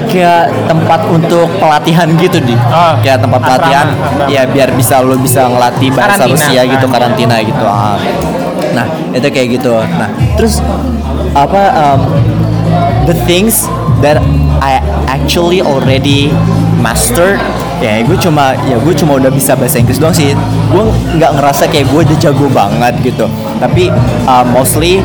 kayak tempat untuk pelatihan gitu di Oh, kayak tempat asrama, pelatihan asrama. ya biar bisa lu bisa ngelatih bahasa Karantina. Rusia gitu karantina gitu ah. nah itu kayak gitu nah terus apa um, the things that I actually already mastered ya gue cuma ya gue cuma udah bisa bahasa Inggris doang sih gue nggak ngerasa kayak gue udah jago banget gitu tapi uh, mostly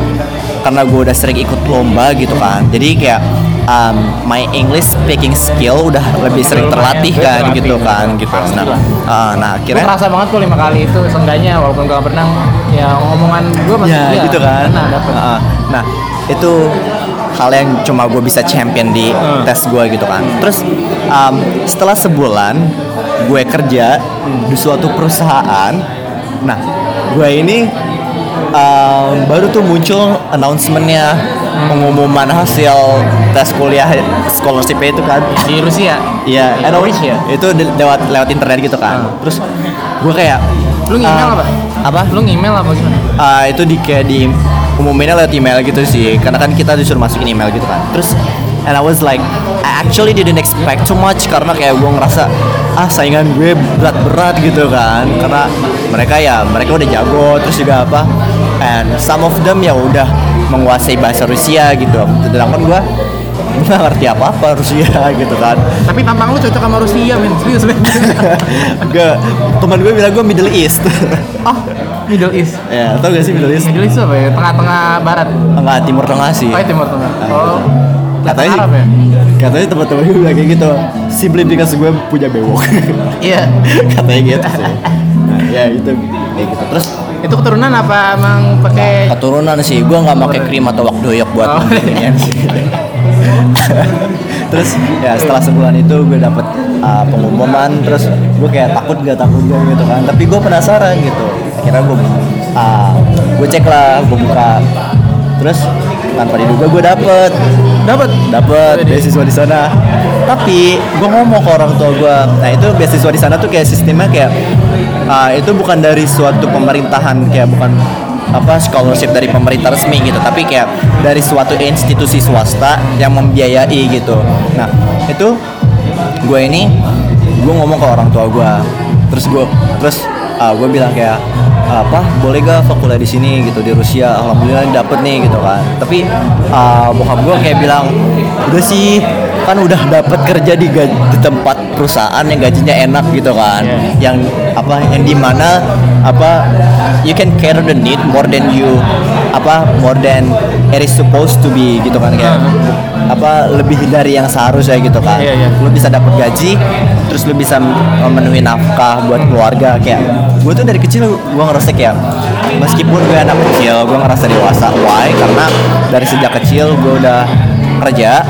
karena gue udah sering ikut lomba gitu kan jadi kayak um, my English speaking skill udah lebih sering terlatih kan Terlatih. gitu kan gitu nah uh, nah Gue akhirnya kerasa banget tuh lima kali itu seenggaknya walaupun gak pernah ya ngomongan gue masih ya gitu kan Nah. Heeh. nah itu hal yang cuma gue bisa champion di Hmm. tes gue gitu kan terus um, setelah sebulan gue kerja di suatu perusahaan nah gue ini um, baru tuh muncul announcementnya pengumuman hasil tes kuliah scholarship itu kan di Rusia. Iya, Di anyway, Rusia. itu lewat lewat internet gitu kan. Hmm. Terus gue kayak Lu email uh, apa? Apa? Lu email apa gimana? Ah, itu di kayak di umuminnya lewat email gitu sih karena kan kita disuruh masukin email gitu kan. Terus and I was like I actually didn't expect too much karena kayak gue ngerasa ah saingan gue berat-berat gitu kan. Karena mereka ya mereka udah jago terus juga apa and some of them ya udah menguasai bahasa Rusia gitu. Sedangkan gue nggak ngerti apa-apa Rusia gitu kan Tapi tampang lu cocok sama Rusia, men. Serius, men. gue teman gue bilang gue Middle East oh, Middle East. ya tau gak sih Middle East Middle East itu apa ya? Tengah-tengah barat. enggak Timur Tengah sih Oh, ya, Timur Tengah. Oh. katanya Arab ya? katanya teman-teman gue bilang kayak gitu simply because gue punya bewok Iya. katanya gitu sih nah, ya gitu kayak gitu terus Itu keturunan apa emang pakai keturunan sih gue nggak pakai krim atau wak doyok buat Oh. beginian sih terus ya setelah sebulan itu gue dapet uh, pengumuman terus gue kayak takut gak takut gak gitu kan. Tapi gue penasaran gitu. Akhirnya gue uh, gue cek lah gue buka. Terus tanpa diduga gue dapet. Dapat dapat beasiswa di sana. Tapi gue ngomong ke orang tua gue nah itu beasiswa di sana tuh kayak sistemnya kayak ah, itu bukan dari suatu pemerintahan kayak bukan apa scholarship dari pemerintah resmi gitu. Tapi kayak dari suatu institusi swasta yang membiayai gitu. Nah itu gue ini gue ngomong ke orang tua gue terus gue terus gue bilang kayak apa boleh gak aku kuliah di sini? Gitu di Rusia alhamdulillah dapet nih gitu kan. Tapi uh, bokap gue kayak bilang udah sih kan udah dapet kerja di, di tempat perusahaan yang gajinya enak gitu kan. Yeah. yang apa yang di mana apa you can carry the need more than you apa more than it is supposed to be gitu kan kayak apa lebih dari yang seharusnya gitu kan. Iya, iya. lu bisa dapat gaji terus lu bisa memenuhi nafkah buat keluarga kayak gue tuh dari kecil gue ngerasa kayak meskipun gue anak kecil gue ngerasa dewasa why? Karena dari sejak kecil gue udah kerja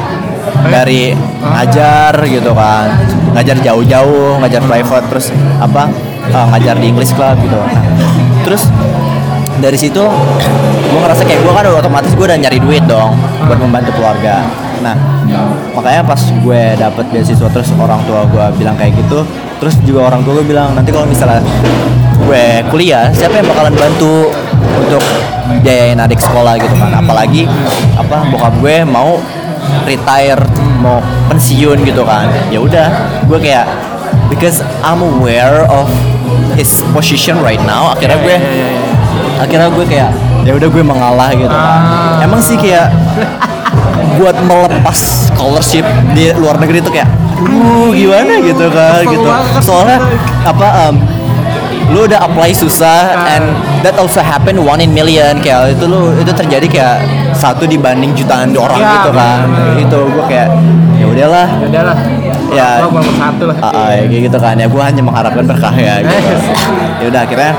dari ngajar gitu kan. Ngajar jauh-jauh ngajar private terus apa uh, ngajar di English club gitu. Nah, terus dari situ gue ngerasa kayak gue kan udah otomatis gue udah nyari duit dong buat membantu keluarga. Nah makanya pas gue dapet beasiswa terus orang tua gue bilang kayak gitu terus juga orang tua gue bilang nanti kalau misalnya gue kuliah siapa yang bakalan bantu untuk biayain adik sekolah? Gitu kan. Apalagi apa bokap gue mau retire mau pensiun gitu kan. Ya udah gue kayak because I'm aware of his position right now akhirnya gue akhirnya gue kayak ya udah gue mengalah gitu kan Ah. emang sih kayak buat melepas scholarship di luar negeri itu kayak uh gimana gitu kan gitu soalnya apa um, lu udah apply susah Ah. and that also happen one in million kayak itu lu itu terjadi kayak satu dibanding jutaan orang Ya, gitu kan bener. itu gue kayak ya udah udahlah ya Ya. Gua nomor satu lah. Ah, ah, ya kayak gitu kan. Ya gue hanya mengharapkan berkah ya gitu. ya udah akhirnya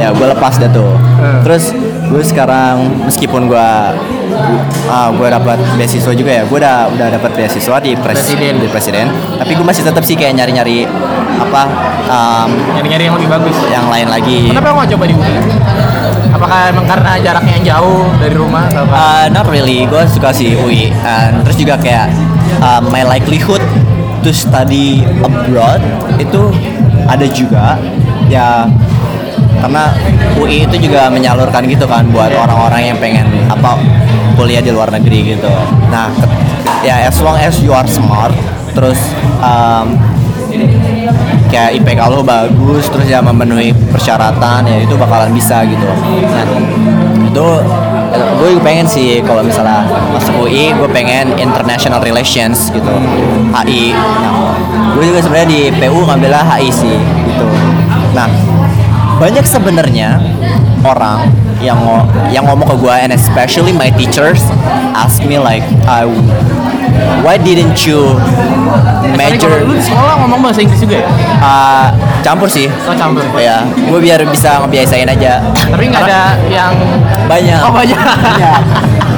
ya gue lepas dah tuh. Hmm. terus gue sekarang meskipun gue ah gue dapat beasiswa juga ya gue udah udah dapat beasiswa di pres Presiden. di presiden. Tapi gue masih tetap sih kayak nyari nyari apa um, nyari-nyari yang lebih bagus. yang lain lagi. Kenapa nggak coba di UI apakah emang karena jaraknya yang jauh dari rumah atau apa? Uh, not really, gue suka sih UI and terus juga kayak uh, my likelihood to study abroad itu ada juga ya karena UI itu juga menyalurkan gitu kan buat orang-orang yang pengen apa kuliah di luar negeri gitu. Nah, ya as long as you are smart, terus um, kayak IPK lo bagus, terus ya memenuhi persyaratan ya itu bakalan bisa gitu. Nah, itu gue pengen sih kalau misalnya masuk UI gue pengen international relations gitu. HI nah, gue juga sebenarnya di PU ngambilnya HI sih gitu. Nah banyak sebenarnya orang yang ngo- yang ngomong ke gue and especially my teachers ask me like I why didn't you major? Kalau lu di sekolah ngomong bahasa Inggris juga ya? Uh, campur sih. Oh campur. Ya gue biar bisa ngebiasain aja. Tapi nggak ada yang banyak. Oh, banyak. banyak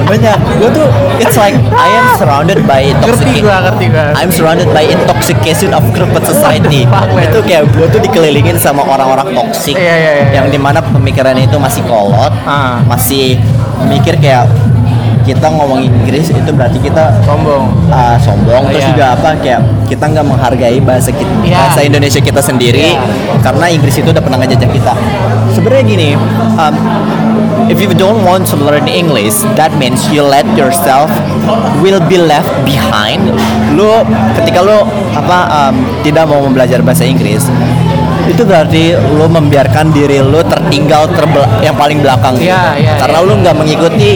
banyak. Gue tuh it's like I am surrounded by intoxication gua ngerti gua. I'm surrounded by intoxication of corporate society. Itu kayak gue tuh dikelilingin sama orang-orang toxic Iya, iya, iya. yang di mana pemikiran itu masih kolot Ah. masih mikir kayak kita ngomong Inggris itu berarti kita sombong uh, sombong Oh, terus iya. juga apa kayak kita nggak menghargai bahasa kita Iya. bahasa Indonesia kita sendiri Iya. karena Inggris itu udah pernah ngejajah kita sebenarnya gini um, if you don't want to learn English that means you let yourself will be left behind lu ketika lu apa um, tidak mau belajar bahasa Inggris itu berarti lu membiarkan diri lu tertinggal terbel- yang paling belakang gitu. Iya, iya, karena iya. lu nggak mengikuti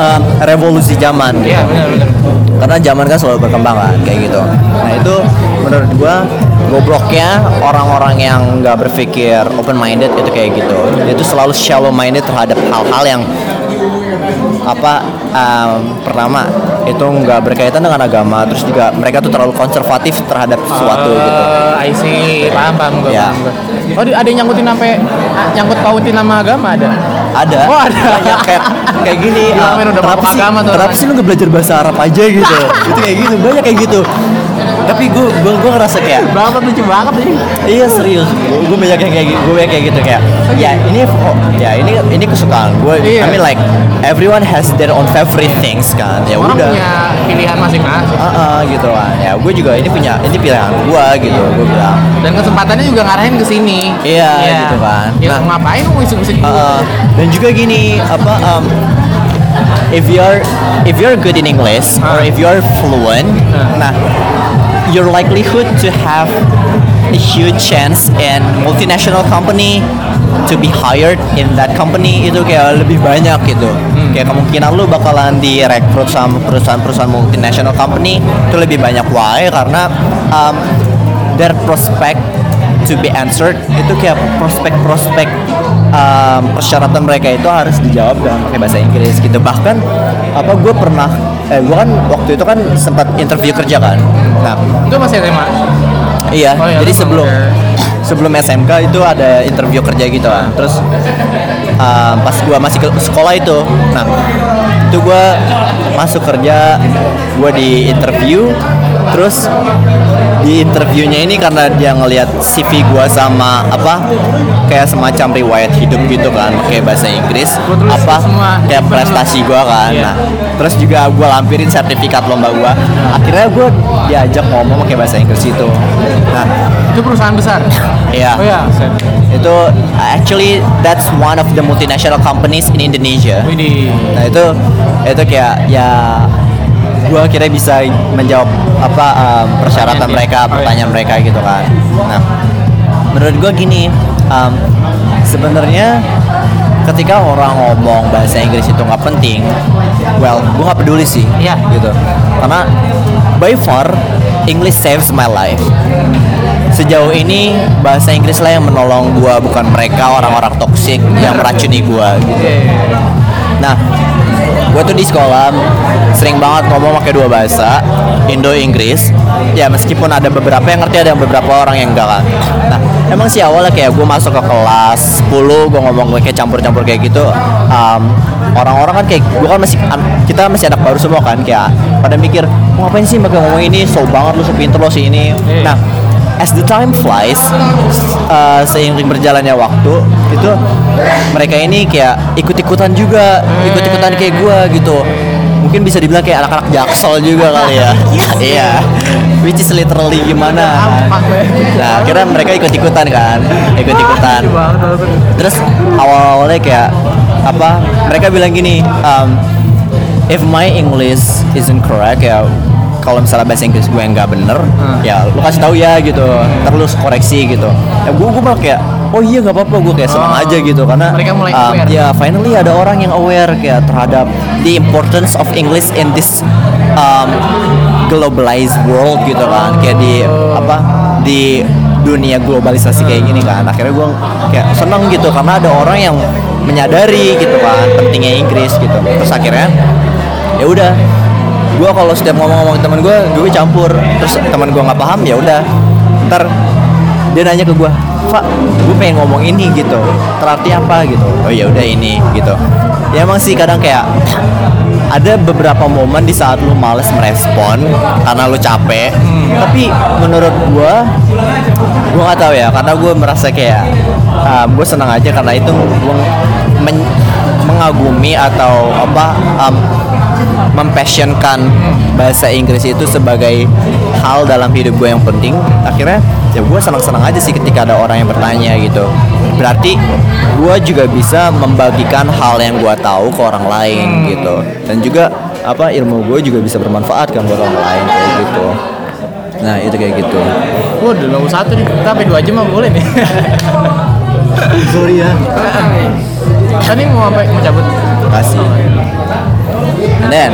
um, revolusi zaman gitu. Iya benar benar. Karena zaman kan selalu berkembang kan kayak gitu. Nah itu menurut gua gobloknya orang-orang yang nggak berpikir open minded itu kayak gitu. Itu selalu shallow minded terhadap hal-hal yang apa um, pertama itu nggak berkaitan dengan agama terus juga mereka tuh terlalu konservatif terhadap sesuatu gitu. Eh, I see paham paham gua Ya. oh ada yang nyangkutin sampai nyangkut pautin nama agama ada ada. Oh, ada. banyak kayak kayak gini. Gila, ah, men, udah kenapa sih? agama tuh kenapa sih lu nggak belajar bahasa Arab aja gitu? Itu kayak gitu. Banyak kayak gitu tapi gue gue gue ngerasa kayak banget lucu banget sih Iya serius, gue banyak yang kayak gitu, gue banyak kayak gitu kayak, ya ini, oh, ya ini ini kesukaan gue. Iya. I mean like everyone has their own favorite things kan, ya orang udah. punya pilihan masing-masing Ah, ah, gitu kan, ya gue juga ini punya ini pilihan gue gitu, gue bilang. dan kesempatannya juga ngarahin ke sini Iya, gitu kan. ya Nah. ngapain lu Ah, ah. dan juga gini apa, um, if you're if you're good in English or Ah. if you're fluent, Ah. nah your likelihood to have a huge chance in multinational company to be hired in that company itu kayak lebih banyak gitu. Kayak kemungkinan lu bakalan direkrut sama perusahaan-perusahaan multinational company itu lebih banyak. Why? Karena um, their prospect to be answered itu kayak prospek-prospek um, persyaratan mereka itu harus dijawab dengan pakai bahasa Inggris gitu. Bahkan apa gue pernah eh gue kan waktu itu kan sempat interview kerja kan. Nah itu masih SMA iya Oh, iya, jadi lu sebelum pernah sebelum SMK itu ada interview kerja gitu kan terus um, pas gue masih ke sekolah itu nah itu gue masuk kerja gue di interview terus di interviewnya ini karena dia ngelihat CV gue sama apa kayak semacam riwayat hidup gitu kan pakai bahasa Inggris Gua apa semua kayak prestasi gue kan Iya. nah terus juga gue lampirin sertifikat lomba gue akhirnya gue diajak ngomong pakai bahasa Inggris itu nah itu perusahaan besar Iya. oh ya itu actually that's one of the multinational companies in Indonesia. Nah itu itu kayak ya gua kira bisa menjawab apa um, persyaratan Pertanyaan dia. mereka, Oh, iya. pertanyaan mereka gitu kan. Nah menurut gua gini, um, sebenarnya ketika orang ngomong bahasa Inggris itu nggak penting, well gua nggak peduli sih, Iya. gitu. Karena by far English saves my life sejauh ini bahasa Inggris lah yang menolong gua bukan mereka orang-orang toksik yang meracuni gua gitu. Iya, iya, iya. Nah, gue tuh di sekolah sering banget ngomong pakai dua bahasa, Indo Inggris. Ya meskipun ada beberapa yang ngerti, ada yang beberapa orang yang enggak kan. Nah, emang sih awalnya kayak gue masuk ke kelas 10, gue ngomong kayak campur-campur kayak gitu. um, orang-orang kan kayak gue kan masih kita masih anak baru semua kan kayak pada mikir mau ngapain sih pakai ngomong ini so banget lu so pinter lo si ini Iya. nah as the time flies uh, seiring berjalannya waktu itu mereka ini kayak ikut-ikutan juga ikut-ikutan kayak gua gitu. Mungkin bisa dibilang kayak anak-anak jaksel juga kali ya. Iya. Which is literally gimana? Gue? nah akhirnya mereka ikut-ikutan kan ikut-ikutan. Terus awal-awalnya kayak apa mereka bilang gini um, if my English isn't correct ya kalau misalnya bahasa Inggris gue nggak bener ya lu kasih tahu ya gitu. Terus koreksi gitu. Ya gue gue malah kayak oh iya nggak apa-apa gue kayak senang Oh. aja gitu. Karena Mereka mulai um, aware. ya finally ada orang yang aware kayak terhadap the importance of English in this um, globalized world gitu kan. Kayak di apa di dunia globalisasi kayak gini kan. Akhirnya gue kayak seneng gitu. Karena ada orang yang menyadari gitu kan pentingnya Inggris gitu. Terus akhirnya ya udah gue kalau setiap ngomong-ngomong ke teman gue gue campur. Terus teman gue nggak paham ya udah. Ntar dia nanya ke gue Pak gue pengen ngomong ini gitu. Terarti apa? gitu. Oh ya udah ini gitu. Ya emang sih kadang kayak ada beberapa momen di saat lu males merespon karena lu capek. Tapi menurut gue gue nggak tahu ya karena gue merasa kayak gue senang aja karena itu gue mengagumi atau apa um, mempassionkan bahasa Inggris itu sebagai hal dalam hidup gue yang penting. Akhirnya ya gue senang-senang aja sih ketika ada orang yang bertanya gitu. Berarti gue juga bisa membagikan hal yang gue tahu ke orang lain gitu. Dan juga apa ilmu gue juga bisa bermanfaat kan buat orang lain kayak gitu. Nah itu kayak gitu. Wah, udah satu nih. Sampai dua jam mah boleh nih. sorry ya Tadi mau sampai mau cabut. kasih dan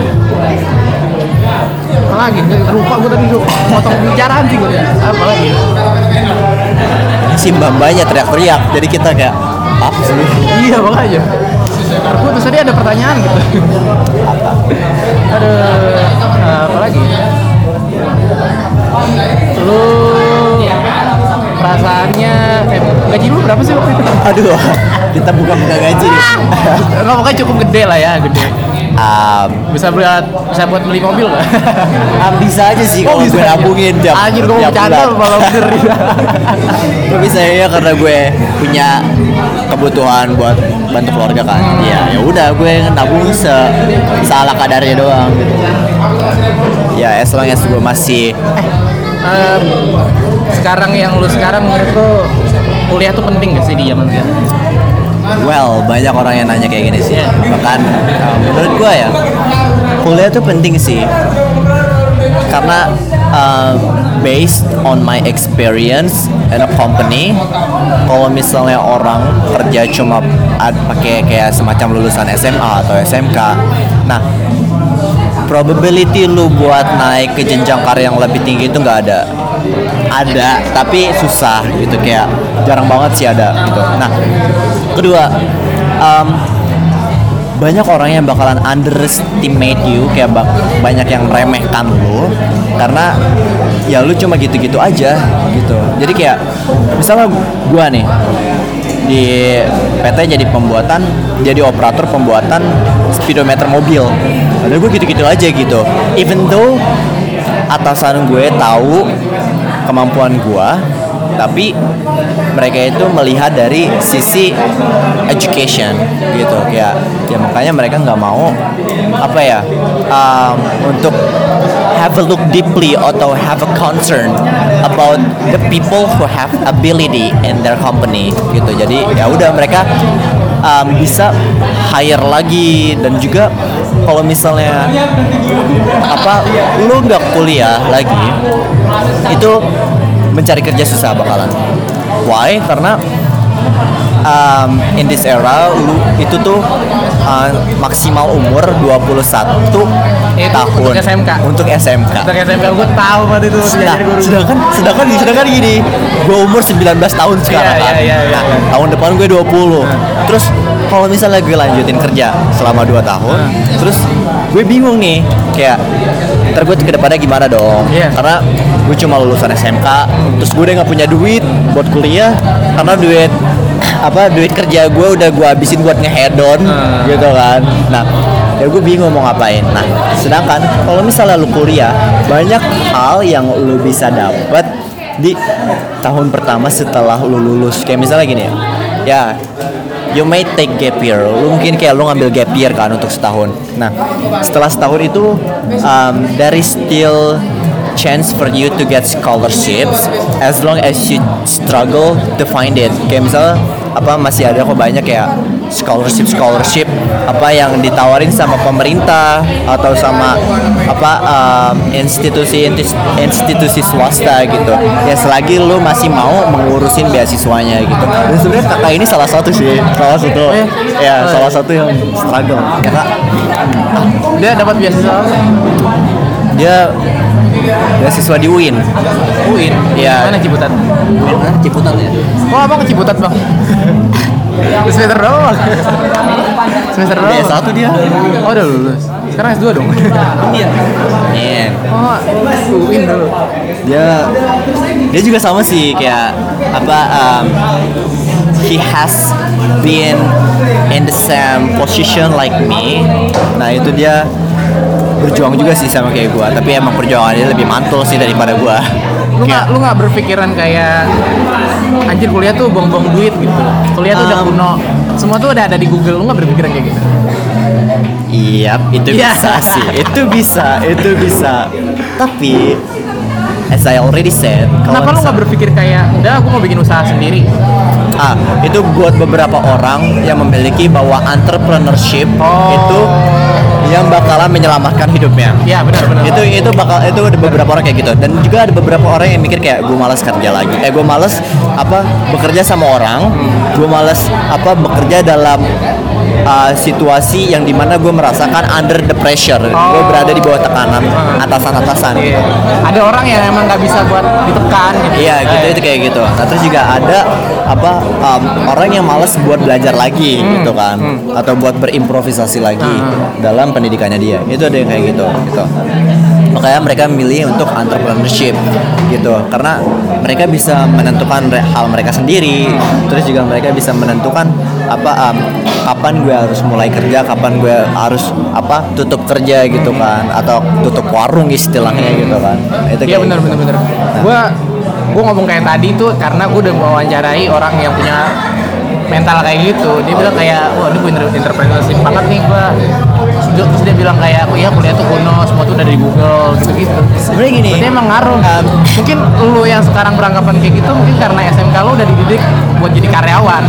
Apa lagi? Lupa gue tadi tuh potong pembicaraan sih gue. Apa lagi? si mbak mbaknya teriak-teriak jadi kita kayak apa sih Iya makanya. Terputus tadi ada pertanyaan gitu. Ada apa lagi? Lu perasaannya eh, gaji lu berapa sih waktu itu? aduh kita buka-buka gaji nih. Enggak pokoknya cukup gede lah ya, gede. Um, Bisa buat bisa buat beli mobil nggak? ah, bisa aja sih kalau gue nabungin tiap Anjir gue mau bercanda malah bener Gue bisa ya karena gue punya kebutuhan buat bantu keluarga kan. Ya ya udah gue nabung se salah kadarnya doang gitu. Ya as long as gue masih Em, sekarang yang lu sekarang menurut lu kuliah tuh penting gak sih di zaman sekarang? well banyak orang yang nanya kayak gini sih. Iya. Bahkan menurut gue ya kuliah tuh penting sih karena uh, based on my experience in a company kalau misalnya orang kerja cuma pakai kayak semacam lulusan SMA atau SMK nah probability lu buat naik ke jenjang karir yang lebih tinggi itu nggak ada ada tapi susah gitu kayak jarang banget sih ada gitu. Nah kedua um, banyak orang yang bakalan underestimate you kayak ba- banyak yang meremehkan lu karena ya lu cuma gitu-gitu aja gitu. Jadi kayak misalnya gua nih di PT jadi pembuatan jadi operator pembuatan speedometer mobil. Padahal gue gitu-gitu aja gitu. Even though atasan gue tahu kemampuan gue tapi mereka itu melihat dari sisi education gitu. Kayak ya makanya mereka nggak mau apa ya um, untuk have a look deeply atau have a concern about the people who have ability in their company gitu. Jadi ya udah mereka um, bisa hire lagi dan juga kalau misalnya apa lu nggak kuliah lagi itu mencari kerja susah bakalan. Why? Karena um, in this era lu itu tuh uh, maksimal umur 21 Itu tahun untuk SMK? Untuk SMK. Untuk SMK gue tahu banget itu Nah, guru. sedangkan sedangkan sedangkan gini, gue umur 19 tahun sekarang Iya, kan. iya, iya, Nah, tahun depan gue 20. Terus kalau misalnya gue lanjutin kerja selama 2 tahun, terus gue bingung nih, kayak ntar gue ke depannya gimana dong? Iya. Karena gue cuma lulusan SMK, terus gue udah nggak punya duit buat kuliah karena duit apa duit kerja gue udah gue habisin buat ngehedon Hmm. gitu kan. Nah, ya gue bingung mau ngapain. Nah, sedangkan kalau misalnya lu kuliah, banyak hal yang lu bisa dapat di tahun pertama setelah lu lulus. Kayak misalnya gini ya, ya you may take gap year. Lu mungkin kayak lu ngambil gap year kan untuk setahun. Nah, setelah setahun itu um, there is still chance for you to get scholarships as long as you struggle to find it. Kayak misalnya apa masih ada kok banyak kayak scholarship scholarship apa yang ditawarin sama pemerintah atau sama apa um, institusi institusi swasta gitu. Ya selagi lu masih mau mengurusin beasiswanya gitu. Dan sebenarnya kakak ini salah satu sih. Salah satu. Oh, ya Oh, salah satu yang struggle. Karena Dia dapat beasiswa? Dia beasiswa di UIN UIN. Iya. Mana Ciputat? UIN mana Ciputat ya Oh, abang ke Ciputat, Bang. Semester doang. Semester doang. S1 dia Oh, udah lulus. Sekarang S2 dong. iya Nih, Oh, UIN dulu. dia dia juga sama sih kayak apa um, he has been in the same position like me nah itu dia berjuang juga sih sama kayak gua tapi emang perjuangannya lebih mantul sih daripada gua Lu nggak lu nggak berpikiran kayak anjir kuliah tuh buang-buang duit gitu. Kuliah tuh udah Um, kuno. Semua tuh udah ada di Google. Lu nggak berpikiran kayak gitu? iya itu Iya. bisa sih itu bisa itu bisa tapi as I already said Kenapa lu nggak berpikir kayak udah aku mau bikin usaha sendiri? Ah, itu buat beberapa orang yang memiliki bahwa entrepreneurship Oh. itu yang bakalan menyelamatkan hidupnya. Iya, benar benar. Itu itu bakal itu ada beberapa orang kayak gitu dan juga ada beberapa orang yang mikir kayak gue malas kerja lagi. Eh gue malas apa bekerja sama orang, gue malas apa bekerja dalam uh, situasi yang di mana gue merasakan under the pressure. Gue berada di bawah tekanan atasan-atasan. Iya. Ada orang yang emang nggak bisa buat ditekan gitu. Iya gitu itu kayak gitu. Nah terus juga ada apa um, orang yang malas buat belajar lagi gitu kan, atau buat berimprovisasi lagi dalam pendidikannya dia. Itu ada yang kayak gitu. Gitu. Makanya mereka memilih untuk entrepreneurship gitu, karena mereka bisa menentukan hal mereka sendiri. Terus juga mereka bisa menentukan apa um, kapan gue harus mulai kerja, kapan gue harus apa tutup kerja gitu kan, atau tutup warung istilahnya gitu kan. Nah, itu Iya benar gitu. benar benar. Gua gua ngomong kayak tadi tuh karena gua udah mewawancarai orang yang punya mental kayak gitu. Dia bilang kayak, wah ini gue entrepreneurship banget nih gua. Terus terus dia bilang kayak, oh iya kuliah tuh kuno, semua tuh udah dari Google gitu-gitu. Sebenarnya gini. Berarti emang ngaruh. Um, mungkin lu yang sekarang beranggapan kayak gitu, mungkin karena SMK lu udah dididik buat jadi karyawan.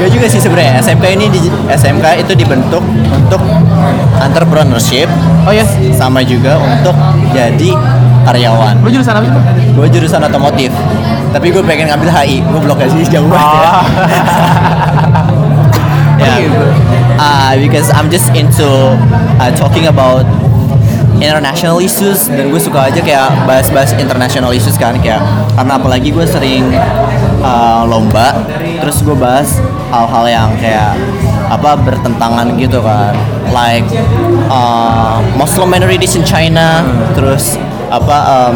Gak juga sih sebenarnya SMK ini di SMK itu dibentuk untuk entrepreneurship Oh iya, sama juga untuk jadi karyawan. lu jurusan apa sih? Gue jurusan otomotif, tapi gue pengen ngambil HI. Gue blok sih jauh banget. ya. Oh. Ya. gitu. Uh, because I'm just into uh, talking about international issues. Dan gue suka aja kayak bahas-bahas international issues kan kayak karena apalagi gue sering uh, lomba terus gue bahas hal-hal yang kayak apa bertentangan gitu kan. Like uh, Muslim minorities in China terus apa um,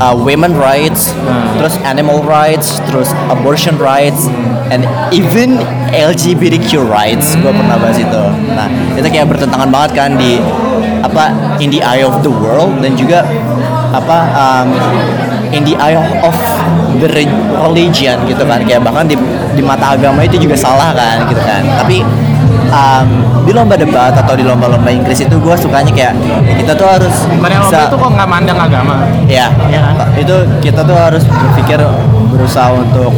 uh, women rights, terus animal rights, terus abortion rights, and even LGBTQ rights. Gue pernah bahas itu. Nah, itu kayak bertentangan banget kan di apa in the eye of the world dan juga apa um, in the eye of the re- religion gitu kan. Kayak bahkan di, di mata agama itu juga salah kan gitu kan. Tapi um, di lomba debat atau di lomba-lomba Inggris itu gue sukanya kayak kita tuh harus lomba itu kok nggak mandang agama? Ya, Iya kan? itu kita tuh harus berpikir berusaha untuk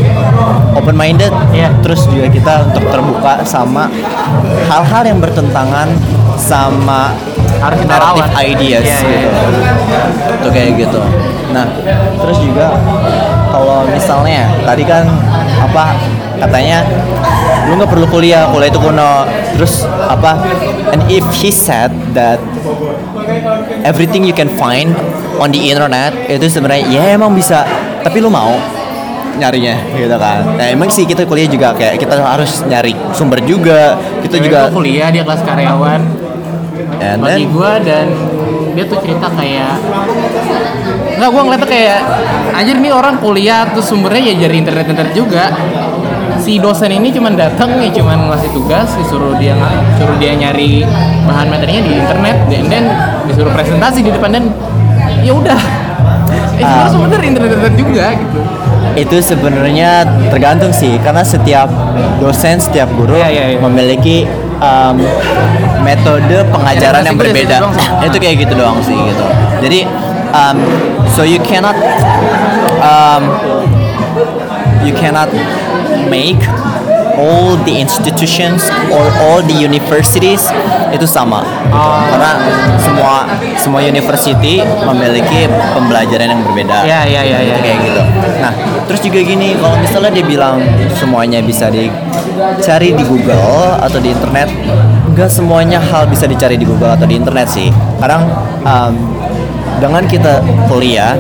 open minded. Iya. Terus juga kita untuk terbuka sama hal-hal yang bertentangan sama Harus kita narrative lawan. ideas iya, gitu. Itu kayak gitu. Nah, terus juga kalau misalnya tadi kan apa katanya lu nggak perlu kuliah kuliah itu kuno. Terus apa and if he said that everything you can find on the internet itu sebenarnya ya emang bisa. Tapi lu mau nyarinya gitu kan. Nah emang sih kita kuliah juga kayak kita harus nyari sumber juga. Kita Cewek juga gua kuliah dia kelas karyawan. And bagi then gua dan dia tuh cerita kayak nggak gua ngeliatnya kayak anjir nih orang kuliah terus sumbernya ya dari internet internet juga si dosen ini cuman datang ya cuman ngasih tugas disuruh dia suruh dia nyari bahan materinya di internet dan then disuruh presentasi di depan dan ya udah eh sebenarnya Ah. sumber dari internet internet juga gitu itu sebenarnya tergantung sih karena setiap dosen setiap guru Iya, iya, iya. memiliki um, metode pengajaran Ya, yang berbeda itu kayak gitu doang sih gitu jadi um, so you cannot um, you cannot make all the institutions or all the universities itu sama gitu. Oh. karena semua semua university memiliki pembelajaran yang berbeda Iya, iya, iya, iya. kayak gitu nah terus juga gini kalau misalnya dia bilang semuanya bisa dicari di Google atau di internet nggak semuanya hal bisa dicari di Google atau di internet sih kadang um, dengan kita kuliah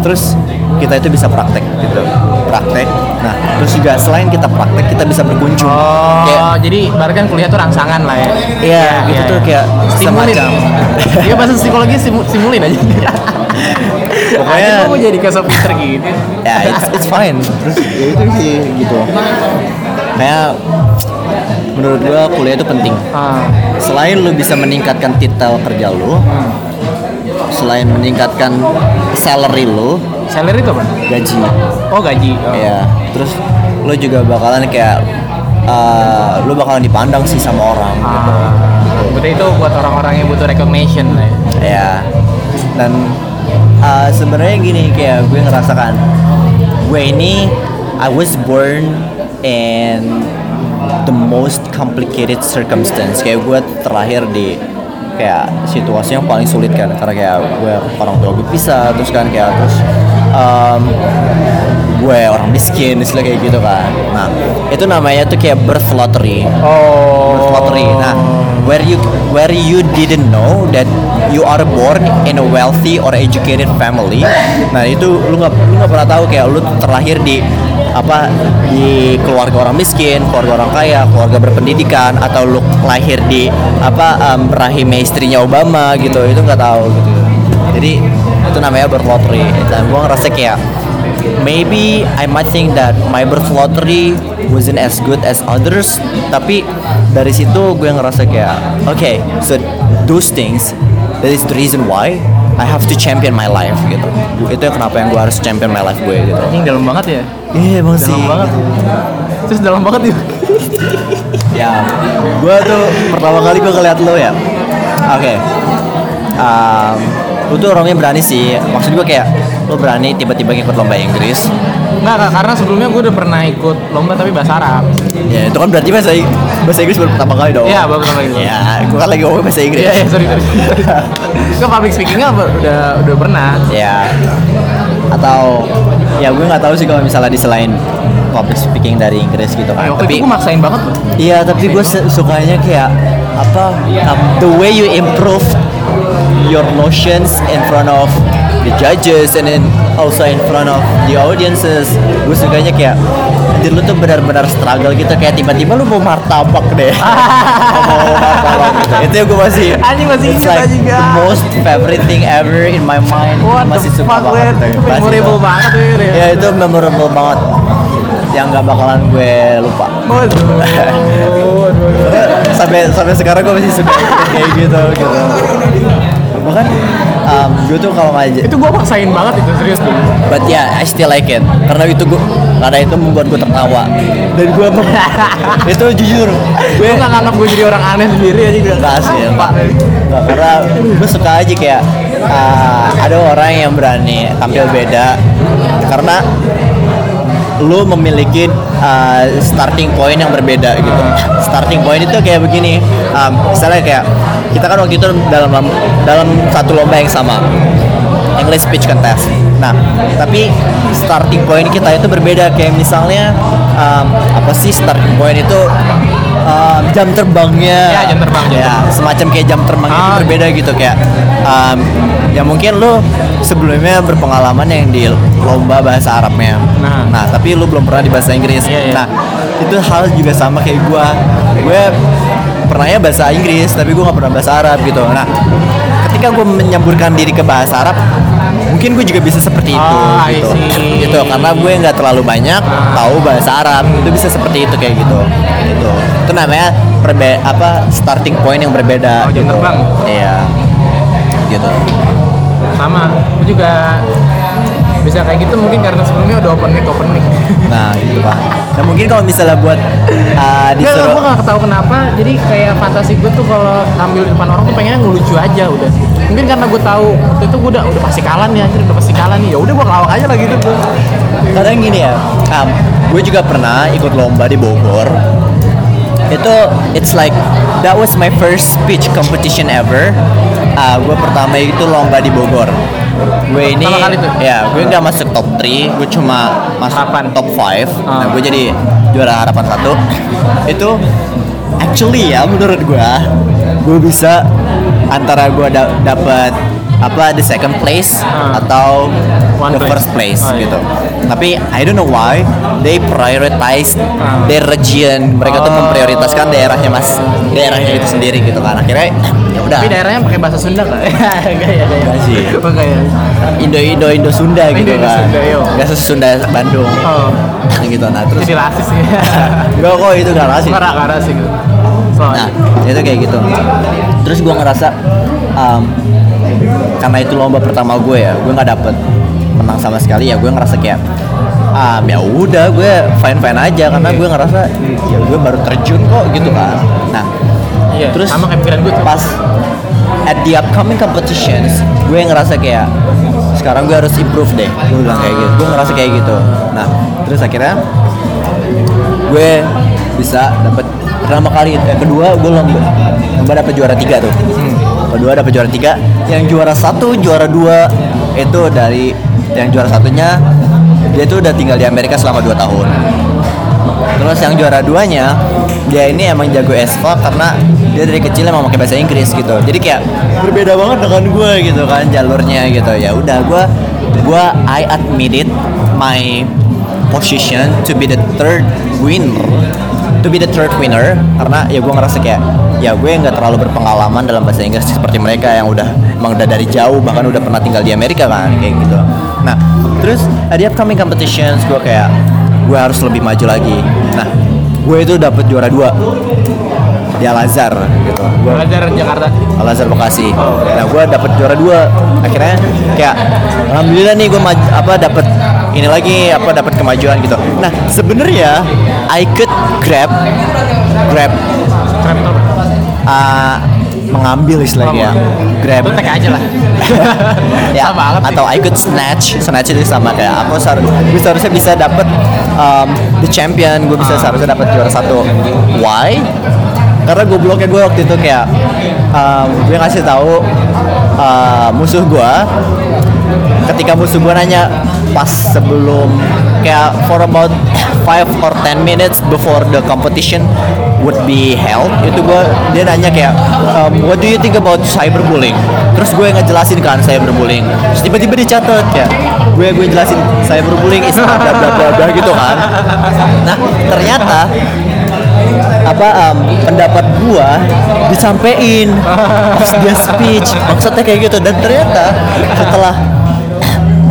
terus kita itu bisa praktek gitu praktek nah terus juga selain kita praktek kita bisa berkunjung Oh, kayak jadi ibarat kan kuliah tuh rangsangan lah ya. Iya, gitu tuh kayak stimulin. semacam. Iya bahasa psikologi simu- simulin aja. Pokoknya- mau jadi kayak gitu. ya it's, it's fine terus ya itu sih gitu kayak menurut gua kuliah itu penting Ah, selain lu bisa meningkatkan titel kerja lu selain meningkatkan salary lu salary itu apa? gaji Oh gaji. Oh. ya terus lu juga bakalan kayak uh, lu bakalan dipandang sih sama orang gitu. Ah, berarti itu buat orang-orang yang butuh recognition lah ya. ya dan uh, sebenarnya gini kayak gue ngerasakan gue ini I was born in the most complicated circumstance kayak gue terlahir di kayak situasi yang paling sulit kan karena kayak gue orang tua gue pisah terus kan kayak terus um, gue orang miskin istilah kayak gitu kan nah itu namanya tuh kayak birth lottery Oh. birth lottery. Nah, where you where you didn't know that you are born in a wealthy or educated family. Nah, itu lu nggak lu nggak pernah tahu kayak lu terlahir di apa di keluarga orang miskin, keluarga orang kaya, keluarga berpendidikan atau lu lahir di apa um, rahim istrinya Obama gitu. Itu nggak tahu gitu. Jadi itu namanya birth lottery. Dan gua ngerasa kayak maybe I might think that my birth lottery wasn't as good as others tapi dari situ gue ngerasa kayak okay so those things that is the reason why I have to champion my life gitu itu yang kenapa yang gue harus champion my life gue gitu Anjing dalam banget ya. iya emang sih Dalam banget. Terus dalam banget ya. ya gue tuh pertama kali gue ngeliat lo ya oke um, lu tuh orangnya berani sih maksud gue kayak lo berani tiba-tiba ngikut lomba Inggris Enggak, karena sebelumnya gue udah pernah ikut lomba tapi bahasa Arab. ya itu kan berarti bahasa bahasa Inggris baru pertama kali dong Iya, baru pertama kali. ya gue kan lagi ngomong bahasa Inggris Iya, iya, sorry, sorry. Ke public speakingnya udah udah pernah. ya atau ya gue nggak tahu sih kalau misalnya di selain public speaking dari Inggris gitu kan waktu tapi itu gue maksain banget loh. iya tapi gue sukanya kayak apa um, the way you improve your notions in front of the judges and then also in front of the audiences. Gue sukanya kayak jadi lu tuh benar-benar struggle gitu. Kayak tiba-tiba lu mau martabak deh. Mau martabak gitu itu yang gue masih Anjing masih ingat like anjing, the ah. most favorite thing ever in my mind. What masih the suka fuck, banget. Itu memorable banget ya. ya itu memorable banget. Yang nggak bakalan gue lupa. Sampai sampai sekarang gue masih suka kayak gitu gitu bahkan um, gue tuh kalau ngajak Itu gue maksain banget itu serius dulu. but yeah I still like it karena itu gue karena itu membuat gue tertawa dan gue itu jujur gue nggak nganggap gue jadi orang aneh sendiri aja gitu. Nggak sih, Pak. nggak. Nggak, karena gue suka aja kayak uh, ada orang yang berani tampil beda karena lu memiliki uh, starting point yang berbeda gitu. Starting point itu kayak begini, um, misalnya kayak kita kan waktu itu dalam dalam satu lomba yang sama. English speech contest. Nah, tapi starting point kita itu berbeda kayak misalnya um, apa sih starting point itu um, jam terbangnya Ya, jam terbang, jam ya semacam kayak jam terbang itu Ah, berbeda gitu kayak um, ya mungkin lu sebelumnya berpengalaman yang di lomba bahasa Arabnya Nah. nah tapi lu belum pernah di bahasa Inggris Iya, iya. nah itu hal juga sama kayak gua gue pernahnya bahasa Inggris tapi gua nggak pernah bahasa Arab gitu. Nah ketika gue menyamburkan diri ke bahasa Arab mungkin gue juga bisa seperti itu Oh, gitu. gitu karena gue nggak terlalu banyak tahu bahasa Arab. Itu bisa seperti itu kayak gitu. Gitu. Itu namanya perbe apa starting point yang berbeda Oh, gitu. terbang. iya. Gitu. Sama. Aku juga bisa kayak gitu mungkin karena sebelumnya udah open mic open mic nah gitu pak. Nah mungkin kalau misalnya buat uh, disuruh gue gak tahu kenapa. Jadi kayak fantasi gue tuh kalau tampil di depan orang tuh pengennya ngelucu aja udah. Mungkin karena gue tahu waktu itu gue udah udah pasti kalah nih anjir udah pasti kalah nih. Ya udah gue ngelawak aja lah gitu tuh kadang gini ya um, gue juga pernah ikut lomba di Bogor. Itu it's like that was my first speech competition ever. Uh, gue pertama itu lomba di Bogor. Gue ini ya gue nggak masuk top 3 gue cuma masuk Harapan. top 5 nah Ah. gue jadi juara harapan satu itu actually ya menurut gue gue bisa antara gue da- dapat apa the second place Ah. atau One the place. first place Oh, iya. gitu tapi I don't know why they prioritize Ah. their region mereka tuh Oh. memprioritaskan daerahnya mas daerahnya itu sendiri gitu kan akhirnya ya udah tapi daerahnya pakai bahasa Sunda kan enggak ya Enggak sih. Ya Indo Indo Indo Sunda gitu Indo- Indo kan Sunda, yo. nggak sesunda Bandung oh gitu nah terus jadi rasis sih enggak kok itu nggak rasis karena karena rasis gitu Nah, itu kayak gitu. Terus gue ngerasa um, karena itu lomba pertama gue ya, gue nggak dapet menang sama sekali ya. Gue ngerasa kayak um, ya udah gue fine fine aja karena gue ngerasa ya gue baru terjun kok gitu kan. Nah, iya terus sama kayak pikiran gue tuh pas at the upcoming competitions, gue ngerasa kayak sekarang gue harus improve deh. Gue bilang kayak gitu. Gue ngerasa kayak gitu. Nah, terus akhirnya gue bisa dapat pertama kali yang kedua gue lomba lomba dapat juara tiga tuh kedua dapat juara tiga yang juara satu juara dua itu dari yang juara satunya dia tuh udah tinggal di Amerika selama dua tahun terus yang juara duanya dia ini emang jago espa karena dia dari kecil emang pakai bahasa Inggris gitu. Jadi kayak berbeda banget dengan gue gitu kan jalurnya gitu. Ya udah gue gue I admitted my position to be the third winner to be the third winner. Karena ya gue ngerasa kayak ya gue nggak terlalu berpengalaman dalam bahasa Inggris seperti mereka yang udah emang udah dari jauh bahkan udah pernah tinggal di Amerika kan kayak gitu. Nah terus the upcoming competitions gue kayak gue harus lebih maju lagi. Nah gue itu dapet juara dua di Al Azhar gitu gue belajar Jakarta Al Azhar Bekasi. Nah, gue dapet juara dua. Akhirnya kayak alhamdulillah nih gue apa dapet ini lagi apa dapat kemajuan gitu. Nah, sebenarnya I could grab grab tuh uh, mengambil istilahnya. Grab. Tek aja lah. Ya Sama banget atau I could snatch. Snatch itu sama kayak aku seharus gue seharusnya bisa dapet um, the champion. Gue Ah. bisa seharusnya dapat juara satu. Why? Karena gue bloknya gue waktu itu kayak um, gue ngasih tahu uh, musuh gue ketika musuh gue nanya pas sebelum kayak for about 5 or 10 minutes before the competition would be held itu gue dia nanya kayak um, what do you think about cyberbullying? Terus gue ngejelasin kan cyberbullying. Terus tiba-tiba dicatat ya gue gue jelasin cyberbullying is bla bla bla gitu kan. Nah ternyata apa um, pendapat gua disampein pas dia speech maksudnya kayak gitu. Dan ternyata setelah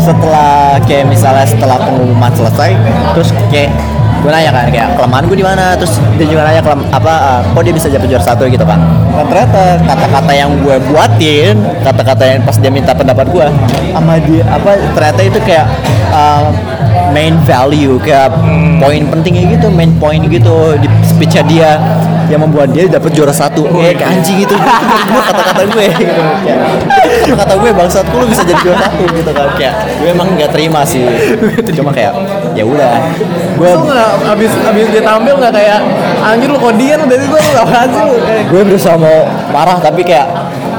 setelah kayak misalnya setelah pengumuman selesai terus kayak gue nanya kan kayak kelemahan gue di mana? Terus dia juga nanya kelem apa uh, kok dia bisa jadi juara satu gitu kan? Dan ternyata kata-kata yang gue buatin kata-kata yang pas dia minta pendapat gue sama dia apa ternyata itu kayak uh, main value kayak poin pentingnya gitu main point gitu di speechnya dia yang membuat dia dapat juara satu. Kayak kayak anjing gitu gue kata-kata gue. Gitu Kayak, kata-kata gue bangsat lu bisa jadi juara satu gitu kan. Kayak gue emang nggak terima sih. Cuma kayak ya udah. Gue nggak abis abis dia tampil nggak kayak anjir lu kodian dari gue lu apaan sih lu. Kayak gue berusaha mau marah tapi kayak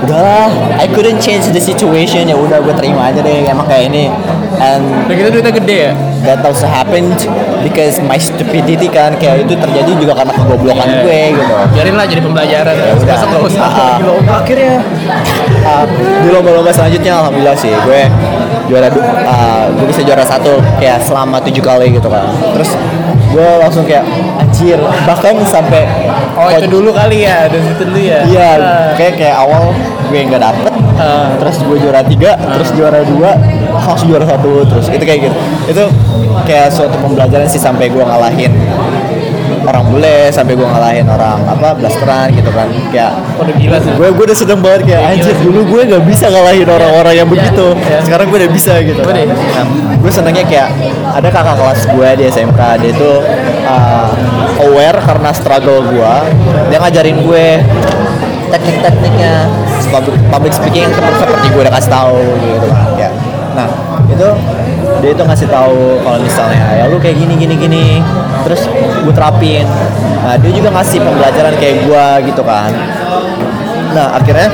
udahlah I couldn't change the situation. Ya udah gue terima aja deh. Emang kayak ini and Udah gitu duitnya gede ya? that also happened because my stupidity kan kayak itu terjadi juga karena kegoblokan Iya. gue gitu Biarin lah jadi pembelajaran ya. udah gak usah. Ah, ah. akhirnya ah, di lomba-lomba selanjutnya alhamdulillah sih gue juara ah, gue bisa juara satu kayak selama tujuh kali gitu kan terus gue langsung kayak anjir bahkan sampai Oh itu dulu kali ya, dari situ dulu ya? Iya, kayak kayak awal gue nggak dapet, Ah. terus gue juara tiga, terus juara dua, langsung juara satu, terus itu kayak gitu. Itu kayak suatu pembelajaran sih sampai gue ngalahin orang bule, sampai gue ngalahin orang apa blasteran gitu kan. Kayak Udah gila sih. gue gue udah seneng banget kayak anjir dulu gue nggak bisa ngalahin orang-orang yang Iya, begitu. iya. Sekarang gue udah bisa gitu. Gue deh. Nah, gue senengnya kayak ada kakak kelas gue di SMK dia itu uh, aware karena struggle gue dia ngajarin gue teknik-tekniknya public, public speaking seperti, seperti gue udah kasih tahu gitu kan ya nah itu dia itu ngasih tahu kalau misalnya ya lu kayak gini gini gini. Terus gue terapin. Nah dia juga ngasih pembelajaran kayak gue gitu kan. Nah akhirnya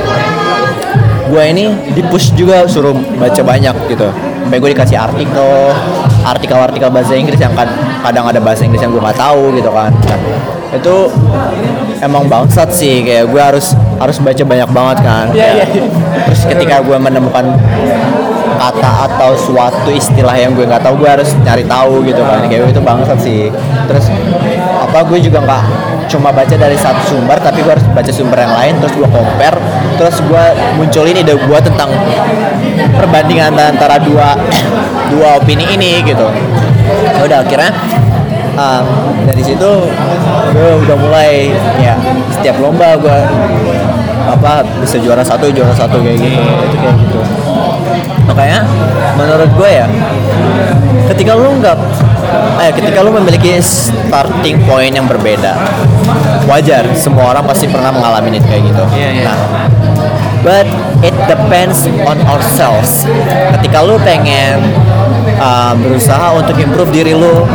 gue ini di push juga suruh baca banyak gitu. Sampai gue dikasih artikel artikel-artikel bahasa Inggris yang kad- kadang ada bahasa Inggris yang gue nggak tahu gitu kan. Nah, itu emang bangsat sih kayak gue harus harus baca banyak banget kan. Kayak- iya. terus ketika gue menemukan kata atau suatu istilah yang gue nggak tahu gue harus nyari tahu gitu kan. Kayak itu bangsat sih. Terus apa gue juga nggak cuma baca dari satu sumber tapi gue harus baca sumber yang lain terus gue compare terus gue munculin ide gue tentang perbandingan antara dua dua opini ini gitu. Ya udah akhirnya um, dari situ gue udah mulai ya setiap lomba gue apa bisa juara satu juara satu kayak gitu itu kayak gitu makanya menurut gue ya ketika lu nggak eh ketika lu memiliki starting point yang berbeda wajar semua orang pasti pernah mengalami itu kayak gitu. Iya, iya. nah but it depends on ourselves. Ketika lu pengen uh, berusaha untuk improve diri lu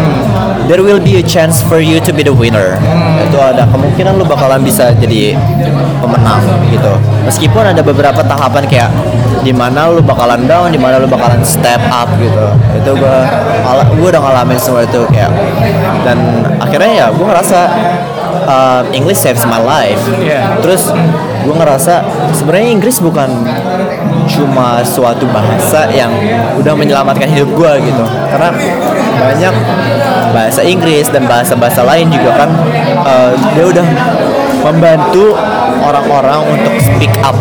there will be a chance for you to be the winner. Itu ada kemungkinan lu bakalan bisa jadi pemenang gitu. Meskipun ada beberapa tahapan kayak di mana lu bakalan down di mana lu bakalan step up gitu. Itu gue gue udah ngalamin semua itu kayak dan akhirnya ya gue ngerasa uh, English saves my life. Iya. terus gue ngerasa sebenarnya Inggris bukan cuma suatu bahasa yang udah menyelamatkan hidup gue gitu. Karena banyak bahasa Inggris dan bahasa-bahasa lain juga kan uh, dia udah membantu orang-orang untuk speak up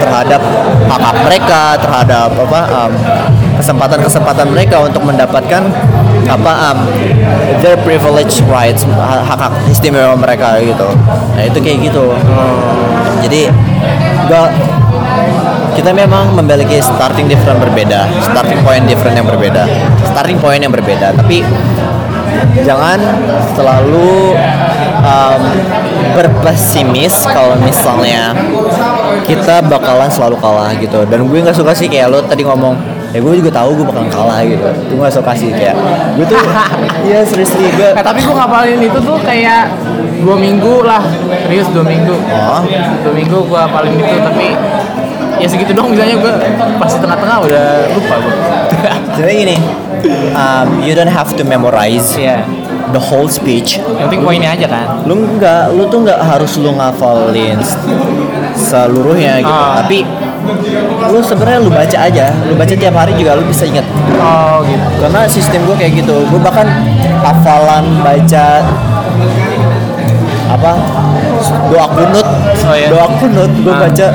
terhadap hak-hak mereka terhadap apa um, kesempatan-kesempatan mereka untuk mendapatkan apa um, their privilege rights hak-hak istimewa mereka gitu. Nah itu kayak gitu. Jadi gak kita memang memiliki starting different berbeda starting point different yang berbeda starting point yang berbeda. Tapi jangan selalu um, berpesimis kalau misalnya kita bakalan selalu kalah gitu. Dan gue nggak suka sih kayak lo tadi ngomong ya gue juga tahu gue bakalan kalah gitu. Gue nggak suka sih kayak gue tuh iya seriously gue Eh, tapi gue ngapalin itu tuh kayak dua minggu lah. Serius dua minggu. Oh. Dua minggu gue ngapalin itu tapi ya segitu dong misalnya gue pas di tengah-tengah udah lupa gue sebenarnya gini um, you don't have to memorize Iya. The whole speech. Yang penting poinnya aja kan? Lu nggak lu tuh nggak harus lu ngafalin seluruhnya gitu. Ah. tapi lu sebenarnya lu baca aja. Lu baca tiap hari juga lu bisa ingat. Oh gitu. Karena sistem gue kayak gitu. Gue bahkan hafalan baca apa doa kunut. Oh, iya? doa kunut gue Ah. baca.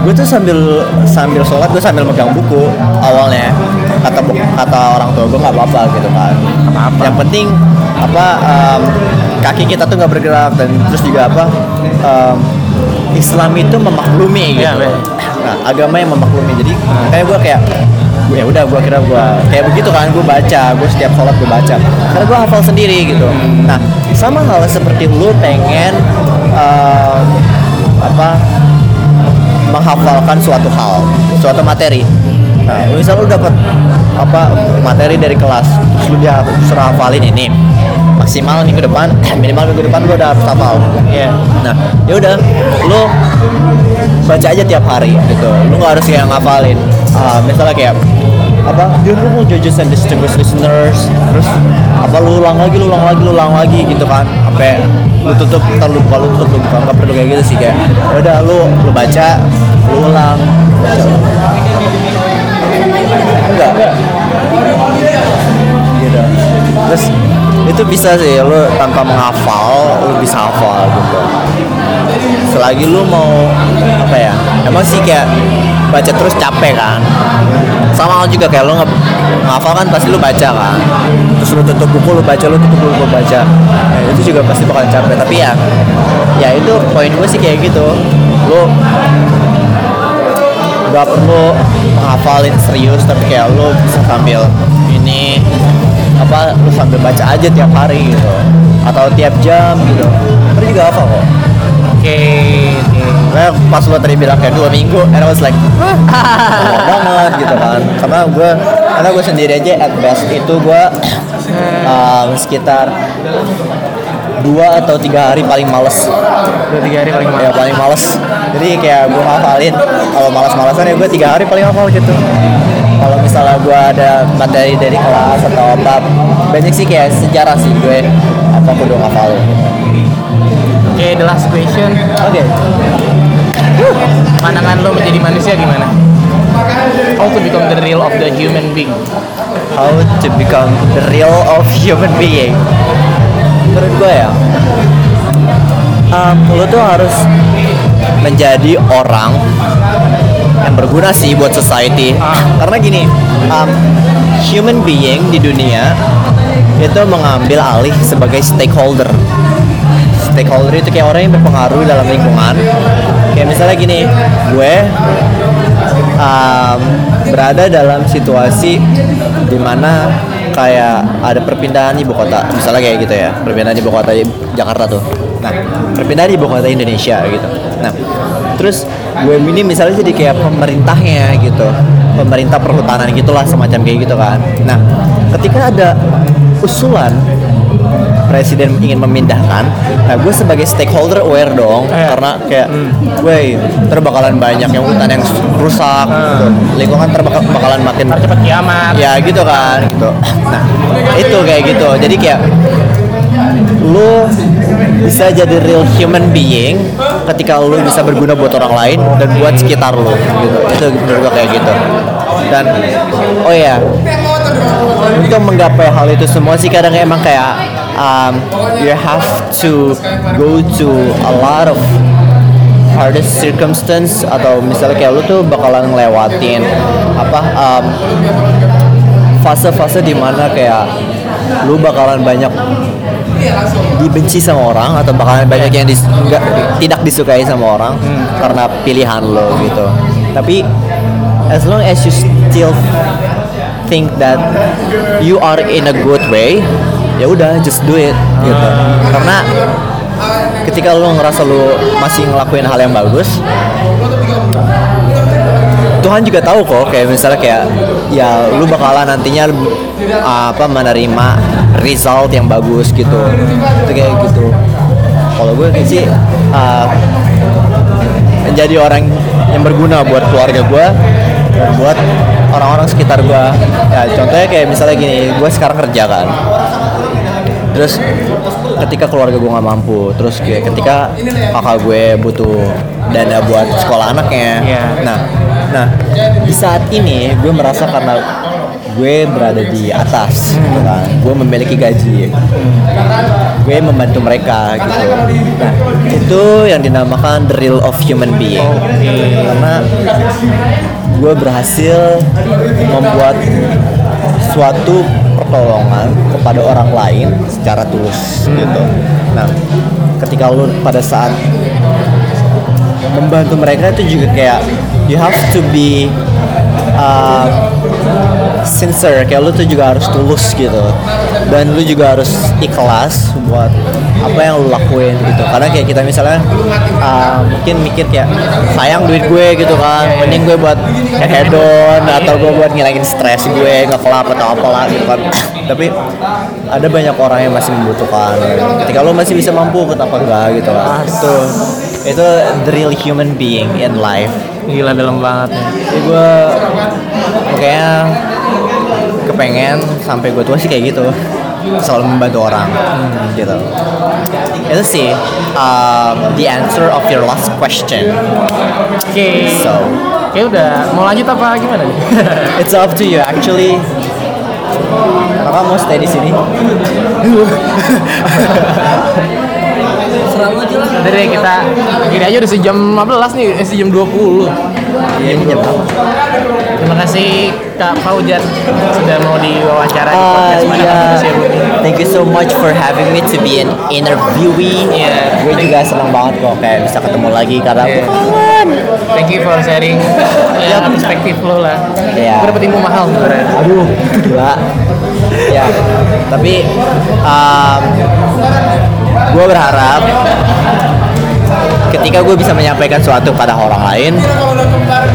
Gue tuh sambil sambil sholat gue sambil megang buku awalnya. Kata kata orang tua gue nggak apa-apa gitu kan. Apa-apa. yang penting apa em, kaki kita tuh nggak bergerak dan terus juga apa em, Islam itu memaklumi gitu. Iya, bener. nah, agama yang memaklumi. Jadi kayak gue kayak gue ya udah gue kira gue kayak begitu kan gue baca gue setiap sholat gue baca. Karena gue hafal sendiri gitu. Nah sama hal seperti lu pengen em, apa menghafalkan suatu hal suatu materi. Nah misal lu dapat apa materi dari kelas. Terus lu dia suruh hafalin ini. Maksimal minggu depan minimal minggu depan lu udah harus hafal. Iya. nah ya udah lu baca aja tiap hari gitu. Lu nggak harus yang ngafalin. Ah, misalnya kayak apa beautiful judges and distinguished listeners? Terus apa lu ulang lagi lu ulang lagi lu ulang lagi gitu kan. Sampai lu tutup ntar lu buka lu tutup lu buka. Nggak perlu kayak gitu sih kayak ya udah lu lu baca lu ulang. Baca. ulang. Enggak. Gitu terus itu bisa sih lu tanpa menghafal lu bisa hafal gitu. Selagi lu mau apa ya emang sih kayak baca terus capek kan. Sama hal juga kayak nge- ngafal kan pasti lu baca kan. Terus lu tutup buku lu baca lu tutup buku lu baca. Nah, itu juga pasti bakal capek. Tapi ya ya itu poin gue sih kayak gitu. Lu nggak perlu menghafalin serius tapi kayak lu bisa sambil ini apa lu sambil baca aja tiap hari gitu. Atau tiap jam gitu. Terus juga hafal kok. Oke, oke. Kayak pas lu tadi bilang kayak dua minggu and I was like lama banget gitu kan. Karena gue karena gue sendiri aja at best itu gue um, sekitar dua atau tiga hari paling males Dua tiga hari paling ya mantap. paling males jadi kayak gue ngafalin kalau malas-malasan ya gue tiga hari paling hafal gitu kalau misalnya gue ada materi dari kelas atau apa banyak sih kayak sejarah sih gue apa gue udah ngafalin Oke, the last question. oke Pandangan lo menjadi manusia gimana? How to become the real of the human being? how to become the real of human being menurut gue ya um, lo tuh harus menjadi orang yang berguna sih buat society. Karena gini um, human being di dunia itu mengambil alih sebagai stakeholder. Stakeholder itu kayak orang yang berpengaruh dalam lingkungan. Kayak misalnya gini gue um, berada dalam situasi di mana kayak ada perpindahan ibu kota. Misalnya kayak gitu ya perpindahan ibu kota Jakarta tuh. Nah perpindahan ibu kota Indonesia gitu. Nah terus gue ini misalnya jadi kayak pemerintahnya gitu pemerintah perhutanan gitulah semacam kayak gitu kan. Nah ketika ada usulan presiden ingin memindahkan nah gue sebagai stakeholder aware dong Eh. karena kayak gue ntar bakalan banyak yang hutan yang rusak gitu. lingkungan ntar bakal- bakalan makin cepet kiamat. ya gitu kan gitu nah itu kayak gitu jadi kayak lu bisa jadi real human being ketika lu bisa berguna buat orang lain dan buat sekitar lu gitu itu menurut kayak gitu dan oh ya untuk menggapai hal itu semua sih kadang emang kayak um, you have to go to a lot of hardest circumstance atau misalnya kayak lu tuh bakalan ngelewatin apa um, fase-fase di mana kayak lu bakalan banyak dibenci sama orang atau bakalan banyak yang dis- nggak- tidak disukai sama orang karena pilihan lo gitu. Tapi as long as you still think that you are in a good way ya udah just do it gitu. Karena ketika lo ngerasa lo masih ngelakuin hal yang bagus Tuhan juga tahu kok kayak misalnya kayak ya lu bakalan nantinya apa menerima result yang bagus gitu. Itu kayak gitu. Kalau gue sih uh, menjadi orang yang berguna buat keluarga gue buat orang-orang sekitar gue. Ya contohnya kayak misalnya gini gue sekarang kerja kan terus ketika keluarga gue nggak mampu terus kayak ketika kakak gue butuh dana buat sekolah anaknya. Iya. nah nah di saat ini gue merasa karena gue berada di atas gitu kan. Gue memiliki gaji. Gue membantu mereka gitu. Nah itu yang dinamakan the real of human being. Karena gue berhasil membuat suatu pertolongan kepada orang lain secara tulus gitu. Nah, ketika lu pada saat membantu mereka itu juga kayak you have to be uh, sincere kayak lu tuh juga harus tulus gitu dan lu juga harus ikhlas buat apa yang lu lakuin gitu. Karena kayak kita misalnya um, mungkin mikir kayak sayang duit gue gitu kan. Mending gue buat hedon atau gue buat ngilangin stres gue ngeklap atau apalah gitu kan. Tapi ada banyak orang yang masih membutuhkan. Ketika lo masih bisa mampu kenapa enggak gitu kan. Itu itu the real human being in life. Gila dalam banget ya. gue makanya kepengen sampai gue tua sih kayak gitu. Selalu membantu orang gitu. Itu sih um, the answer of your last question. Oke. so. Oke udah. Mau lanjut apa? Gimana nih? it's up to you. Actually Kakak mau stay di sini? Udah deh kita gini aja udah sejam 15 nih, eh, sejam 20 Iya, ini jam berapa? Terima kasih Kak Faujan sudah mau diwawancara di Ah, podcast bumi. Thank you so much for having me to be an interviewee. Iya. Gue juga senang banget kok kayak bisa ketemu lagi karena Iya. Thank you for sharing ya, perspektif lo lah. Iya. Gue dapet ilmu mahal sebenarnya. aduh gila ya tapi um, gue berharap ketika gue bisa menyampaikan suatu pada orang lain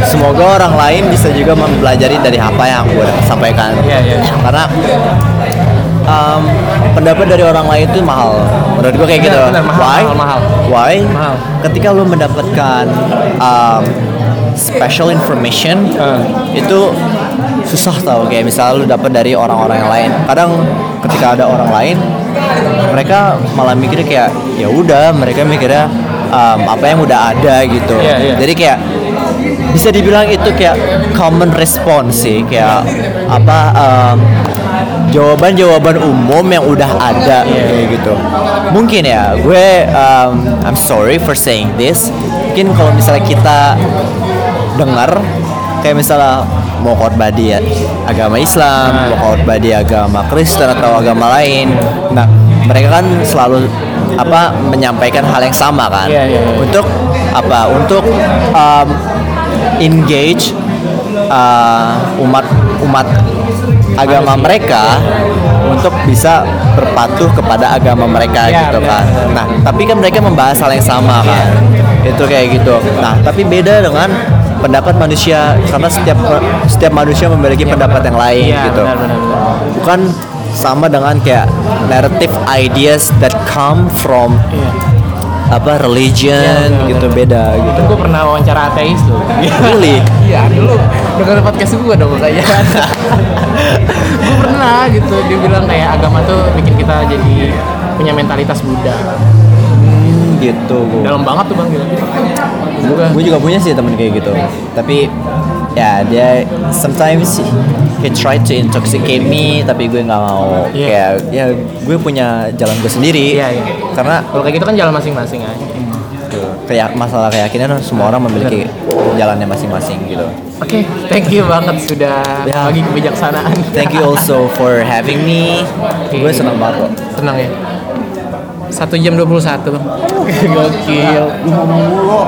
semoga orang lain bisa juga mempelajari dari apa yang gue sampaikan Iya, iya. karena um, pendapat dari orang lain itu mahal menurut gue kayak gitu Benar, benar, mahal, why mahal, mahal. why Mahal. ketika lo mendapatkan um, special information Ah. itu susah tau kayak misalnya lu dapat dari orang-orang yang lain kadang ketika ada orang lain mereka malah mikirnya kayak ya udah mereka mikirnya um, apa yang udah ada gitu Iya, iya. jadi kayak bisa dibilang itu kayak common response sih kayak apa um, jawaban-jawaban umum yang udah ada kayak gitu mungkin ya gue um, I'm sorry for saying this mungkin kalau misalnya kita dengar kayak misalnya mau khotbah di agama Islam, mau khotbah di agama Kristen atau agama lain. Nah, mereka kan selalu apa menyampaikan hal yang sama kan. Iya, iya, iya. Untuk apa? Untuk um, engage uh, umat umat agama mereka untuk bisa berpatuh kepada agama mereka Iya, gitu benar, kan. Nah, tapi kan mereka membahas hal yang sama kan. Itu kayak gitu. Nah, tapi beda dengan pendapat manusia karena setiap setiap manusia memiliki pendapat yang lain Iya, gitu. benar, benar, benar. Bukan sama dengan kayak narrative ideas that come from Iya. apa religion benar, gitu beda gitu. Gue pernah wawancara ateis loh. Really? Iya, dulu dengar podcast gue dong kayaknya. gue pernah gitu, dia bilang kayak agama tuh bikin kita jadi punya mentalitas Buddha. Hmm, gitu. gua. Dalam banget tuh bang gitu. Gue juga punya sih temen kayak gitu tapi ya dia sometimes he try to intoxicate me tapi gue nggak mau Iya. kayak ya gue punya jalan gue sendiri Iya, iya. karena Kalau kayak gitu kan jalan masing-masing aja. kayak masalah keyakinan semua orang memiliki jalannya masing-masing gitu Oke, thank you banget sudah Ya. bagi kebijaksanaan. thank you also for having me Oke. gue senang banget kok Tenang ya. Satu jam 21 bang. Gokil. lu ngomong mulu